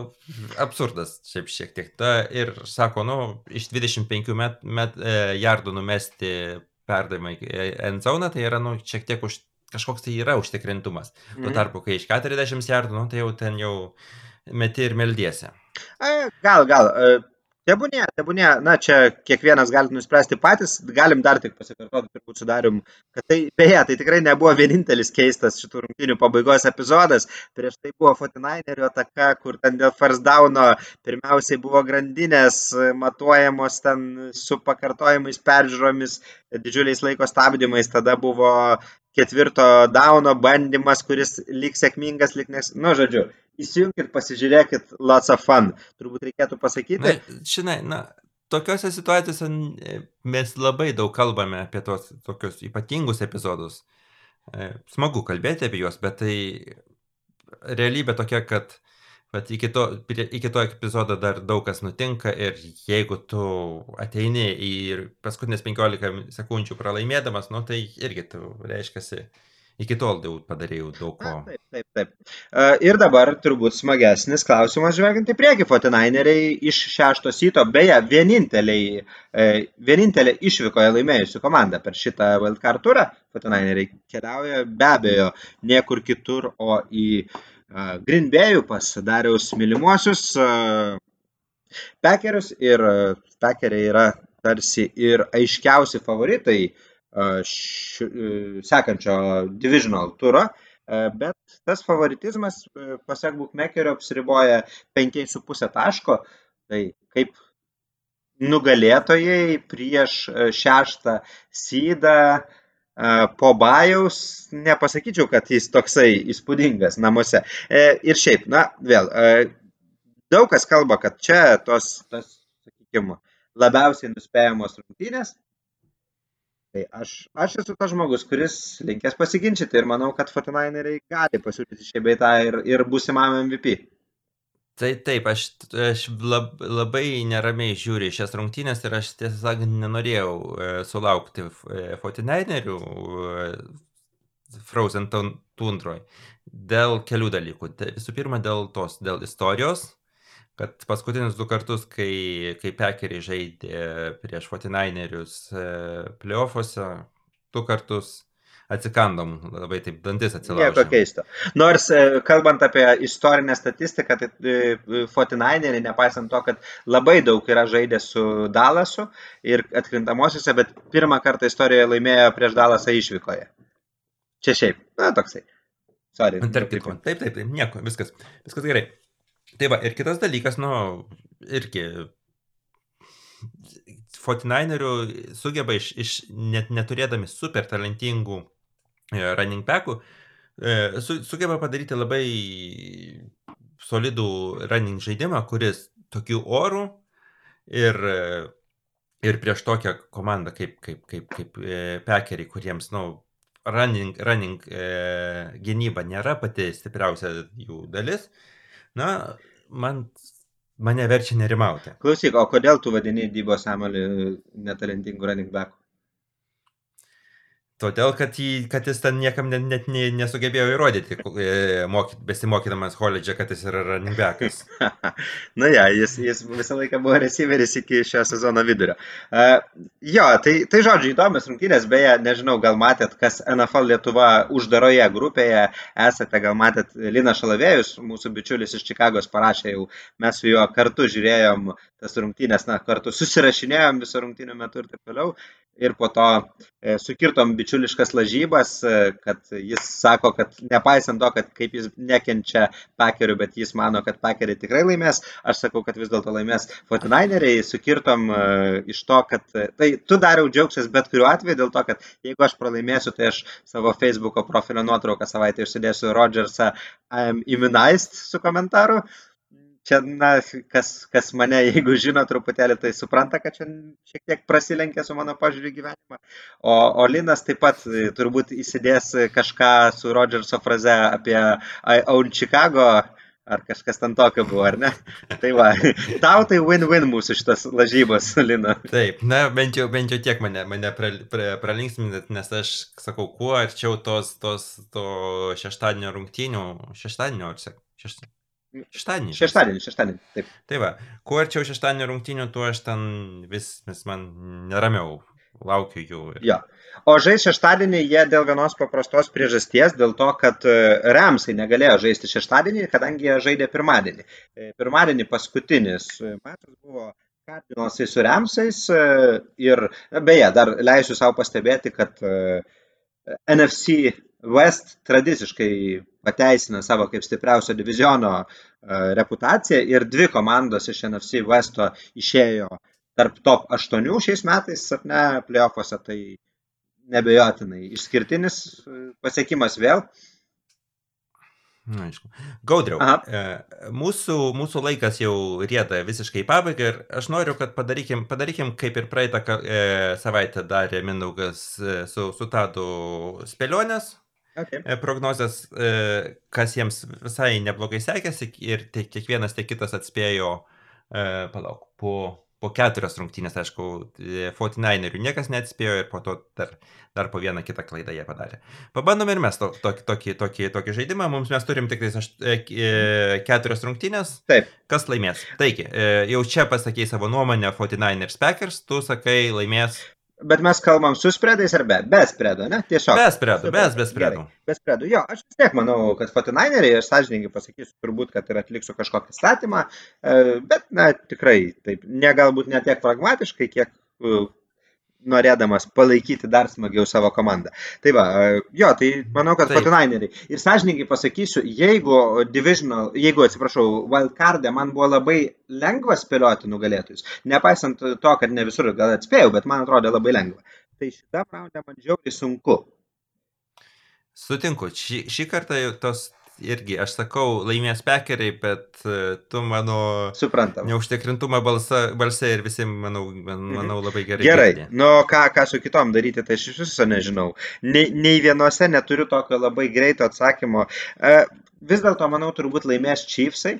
absurdas šiaip šiek tiek. Ta, ir sako, nu, iš 25 met, met, e, jardų numesti perdavimą į end zone, tai yra, nu, šiek tiek už, kažkoks tai yra užtikrintumas. Mhm. Tuo tarpu, kai iš 40 jardų, nu, tai jau ten jau meti ir meldiesi. Gal, gal. Tebūnė, tebūnė, na čia kiekvienas gali nuspręsti patys, galim dar tik pasikartoti, turbūt sudarim, kad tai, beje, tai tikrai nebuvo vienintelis keistas šitų rungtynių pabaigos epizodas, prieš tai buvo Fortinainerio ataka, kur ten dėl first downo pirmiausiai buvo grandinės matuojamos ten su pakartojimais peržiūromis, didžiuliais laiko stabdymais, tada buvo ketvirto dauno bandymas, kuris lyg sėkmingas, lyg nes, nu, žodžiu, įsijunkit, pasižiūrėkit, lots of fun, turbūt reikėtų pasakyti. Na, žinai, na, tokiuose situacijose mes labai daug kalbame apie tos tokius ypatingus epizodus. E, smagu kalbėti apie juos, bet tai realybė tokia, kad Bet iki to, iki to epizodo dar daug kas nutinka ir jeigu tu ateini ir paskutinės 15 sekundžių pralaimėdamas, nu tai irgi tu reiškiasi, iki tol jau padarėjau daug ko. Na, taip, taip, taip. Ir dabar turbūt smagesnis klausimas žvelgiant į priekį. Fortinaineriai iš šešto syto, beje, vieninteliai, e, vienintelė išvykoje laimėjusi komanda per šitą wildcard turą. Fortinaineriai keliauja be abejo niekur kitur, o į Green Bay'ų pas Dariaus mylimuosius Packerius ir Packeriai yra tarsi ir aiškiausi favoritai š, sekančio divisional turo, bet tas favoritizmas, pasak Bookmakerio, apsiriboja 5,5 taško, tai kaip nugalėtojai prieš šeštą sydą po Bajaus nepasakyčiau, kad jis toksai įspūdingas namuose. E, ir šiaip, na, vėl, daug kas kalba, kad čia tos, tos sakykime, labiausiai nuspėjamos rungtynės. Tai aš, aš esu tas žmogus, kuris linkęs pasiginčyti ir manau, kad Fortinaineriai gali pasiūlyti šį beitą ir, ir būsimam MVP. Tai taip, aš, aš lab, labai neramiai žiūriu šias rungtynės ir aš tiesą sakant nenorėjau e, sulaukti e, Fortinainerių e, Frozen Tundroj dėl kelių dalykų. Tai visų pirma, dėl tos, dėl istorijos, kad paskutinius du kartus, kai, kai Pekeriai žaidė prieš Fortinainerius e, playoffuose, du kartus atsikandom, labai taip dantis atsilaužė. Nieko keisto. Nors e, kalbant apie istorinę statistiką, tai e, Fortinaineriai, nepaisant to, kad labai daug yra žaidę su Dalasu ir atkrintamosiose, bet pirmą kartą istorijoje laimėjo prieš Dalasą išvykoje. Čia šiaip, na toksai. Sorry. Tarp kitko. Taip, taip, taip, nieko, viskas, viskas gerai. Tai va, ir kitas dalykas, nu, irgi Fortinainerių sugeba iš, iš net neturėdami super talentingų E, running backų, e, su, sugeba padaryti labai solidų running žaidimą, kuris tokių orų ir, ir prieš tokią komandą kaip, kaip, kaip, kaip e, pekeriai, kuriems, na, nu, running, running e, gynyba nėra pati stipriausia jų dalis, na, man mane verčia nerimauti. Klausyk, o kodėl tu vadini Dybo Samuelį netalentingų running backų? Todėl, kad, jį, kad jis ten niekam net, net nesugebėjo įrodyti, e, mokyt, besimokydamas koledže, kad jis yra running backas. Na ja, jis, jis visą laiką buvo receiveris iki šio sezono vidurio. Uh, jo, tai, tai žodžiu, įdomios rungtynės, beje, nežinau, gal matėt, kas NFL Lietuva uždaroje grupėje esate, gal matėt Lina Šalavėjus, mūsų bičiulis iš Čikagos parašė jau, mes su juo kartu žiūrėjom tas rungtynės, na, kartu susirašinėjom viso rungtynių metu ir taip toliau. Ir po to e, sukirtom bičiuliškas lažybas, e, kad jis sako, kad nepaisant to, kad kaip jis nekenčia pakerių, bet jis mano, kad pakeriai tikrai laimės, aš sakau, kad vis dėlto laimės 49eriai, sukirtom e, iš to, kad tai tu dariau džiaugsies bet kuriuo atveju dėl to, kad jeigu aš pralaimėsiu, tai aš savo Facebook'o profilio nuotrauką savaitę užsidėsiu Rodgersą I'm immunized su komentaru čia, na, kas, kas mane, jeigu žino truputėlį, tai supranta, kad čia šiek tiek prasilenkia su mano požiūriu gyvenimą. O, o Linas taip pat e, turbūt įsidės kažką su Rodžerso fraze apie I own Chicago, ar kažkas ten tokio buvo, ar ne? Tai va, tau tai win-win mūsų šitas lažybos, Lina. Taip, na, bent jau, bent jau tiek mane, mane pra, pra, pralinksminat, nes aš sakau, kuo arčiau tos, tos, to šeštadienio rungtynių, šeštadienio, ar šeštadienio? Šeštadienį. Šeštadienį, šeštadienį, taip. Tai va, kuo arčiau šeštadienio rungtynių, tuo aš ten vis, vis man neramiau laukiu jų. Ir... Jo. O žais šeštadienį jie dėl vienos paprastos priežasties, dėl to, kad e, Ramsai negalėjo žaisti šeštadienį, kadangi jie žaidė pirmadienį. E, pirmadienį paskutinis mačas buvo Kardinalsai su Ramsais ir beje, dar leisiu savo pastebėti, kad e, NFC West tradiciškai pateisina savo kaip stipriausio diviziono e, reputaciją ir dvi komandos iš NFC Westo išėjo tarp top 8 šiais metais, ar ne, playoffuose, tai nebejotinai išskirtinis e, pasiekimas vėl. Na, aišku. Gaudriau, e, mūsų, mūsų laikas jau rieda visiškai į pabaigą ir aš noriu, kad padarykim, padarykim kaip ir praeitą e, savaitę darė Mindaugas e, su, su Tadu spėlionės, okay. E, prognozės, e, kas jiems visai neblogai sekėsi ir tiek kiekvienas, tiek kitas atspėjo, e, palauk, po, po keturias rungtynės, aišku, 49erių niekas neatspėjo ir po to dar, dar po vieną kitą klaidą jie padarė. Pabandom ir mes to, tokį, tokį, tokį, tokį žaidimą, mums mes turim tik tais aš, keturias rungtynės. Taip. Kas laimės? Taigi, jau čia pasakėjai savo nuomonę 49ers Packers, tu sakai laimės Bet mes kalbam su spredais ar be? Be spredo, ne? Tiesiog. Be spredo, be, be spredo. Be spredo. Jo, aš vis tiek manau, kad Fortinaineriai, aš sąžininkai pasakysiu, turbūt, kad ir atliksiu kažkokį statymą, e, bet, na, tikrai, taip, ne galbūt ne tiek pragmatiškai, kiek norėdamas palaikyti dar smagiau savo komandą. Tai va, jo, tai manau, kad Fortinaineriai. Ir sąžininkai pasakysiu, jeigu divisional, jeigu, atsiprašau, wildcardė man buvo labai lengva spėlioti nugalėtojus, nepaisant to, kad ne visur gal atspėjau, bet man atrodė labai lengva. Tai šitą raundą man žiauriai sunku. Sutinku, šį, šį kartą tos irgi, aš sakau, laimės pekeriai, bet e, tu mano Suprantam. neužtikrintumą balsa, balse ir visi, manau, man, manau labai gerai. Gerai, girdė. nu ką, ką su kitom daryti, tai aš iš viso nežinau. Nei, nei vienose neturiu tokio labai greito atsakymo. E, vis dėlto, manau, turbūt laimės Chiefsai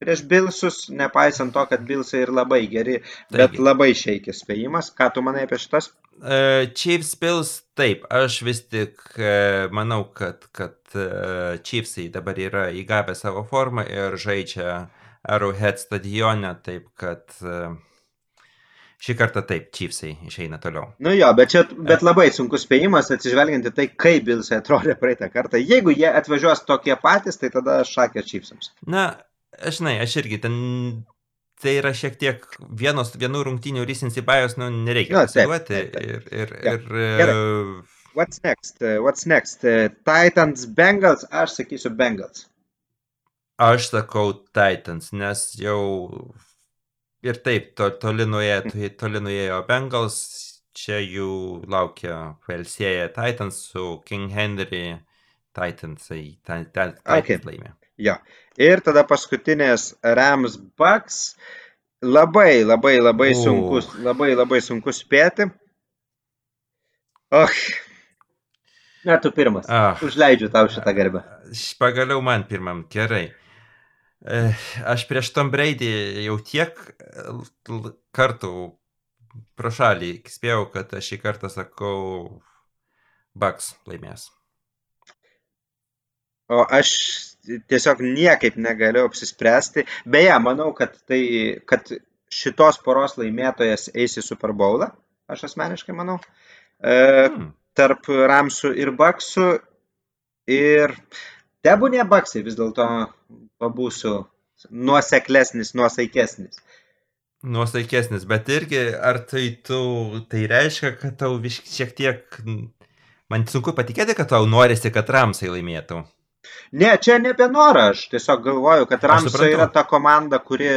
prieš Bilsus, nepaisant to, kad Bilsai ir labai geri, bet Taigi. labai šeikis spėjimas. Ką tu manai apie šitas? Uh, Chiefs Bills, taip, aš vis tik uh, manau, kad, kad uh, Chiefsai dabar yra įgavę savo formą ir žaidžia Arrowhead stadione, taip kad uh, Šį kartą taip, Chiefsai išeina toliau. Nu jo, bet čia bet labai sunkus spėjimas, atsižvelgiant į tai, kaip Bilsai atrodė praeitą kartą. Jeigu jie atvažiuos tokie patys, tai tada šakė Chiefsams. Na, aš žinai, aš irgi ten tai yra šiek tiek vienos, vienų rungtynių bias, nu, nereikia pasiduoti. Ir, ir, ir, Gerai. What's next? Uh, what's next? Uh, Titans, Bengals, aš sakysiu Bengals. Aš sakau Titans, nes jau ir taip to, toli, nuėjo, toli nuėjo Bengals, čia jų laukia Velsėje Titans su King Henry Titansai. Titans okay. laimė. Jo. Ir tada paskutinės Rams Bucks. Labai, labai, labai uh. sunkus, labai, labai sunkus spėti. Och. Na, tu pirmas. Ah. Užleidžiu tau šitą garbę. Pagaliau man pirmam, gerai. Eh, aš prieš Tom Brady jau tiek kartų pro šalį spėjau, kad aš šį kartą sakau, Bucks laimės. O aš tiesiog niekaip negaliu apsispręsti. Beje, manau, kad, tai, kad šitos poros laimėtojas eis į Super Bowlą, aš asmeniškai manau, e, hmm. tarp Ramsų ir Baksų. Ir tebūnė Baksai vis dėlto pabūsiu nuoseklesnis, nuosaikesnis. nuosaikesnis, bet irgi ar tai tu, tai reiškia, kad tau šiek tiek, man sunku patikėti, kad tau norisi, kad Ramsai laimėtų. Ne, čia ne apie norą, aš tiesiog galvoju, kad Ramsai yra ta komanda, kuri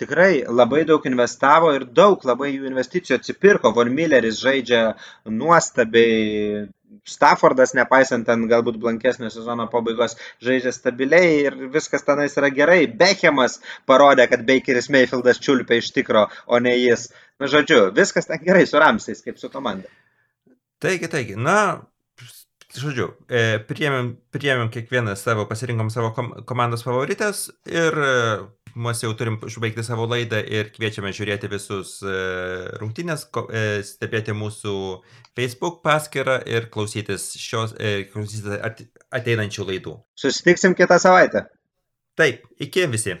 tikrai labai daug investavo ir daug labai jų investicijų atsipirko. Von Milleris žaidžia nuostabiai, Staffordas, nepaisant ten galbūt blankesnio sezono pabaigos, žaidžia stabiliai ir viskas tenais yra gerai. Bechemas parodė, kad Bakeris Mayfieldas čiulpia iš tikro, o ne jis. Na, žodžiu, viskas ten gerai su Ramsais, kaip su komanda. Taigi, taigi, na, žodžiu, e, priėmėm, priėmėm kiekvieną savo, pasirinkom savo kom, komandos favoritas ir e, mes jau turim užbaigti savo laidą ir kviečiame žiūrėti visus e, rungtynės, stebėti mūsų Facebook paskyrą ir klausytis šios, klausytis ateinančių laidų. Susitiksim kitą savaitę. Taip, iki visi.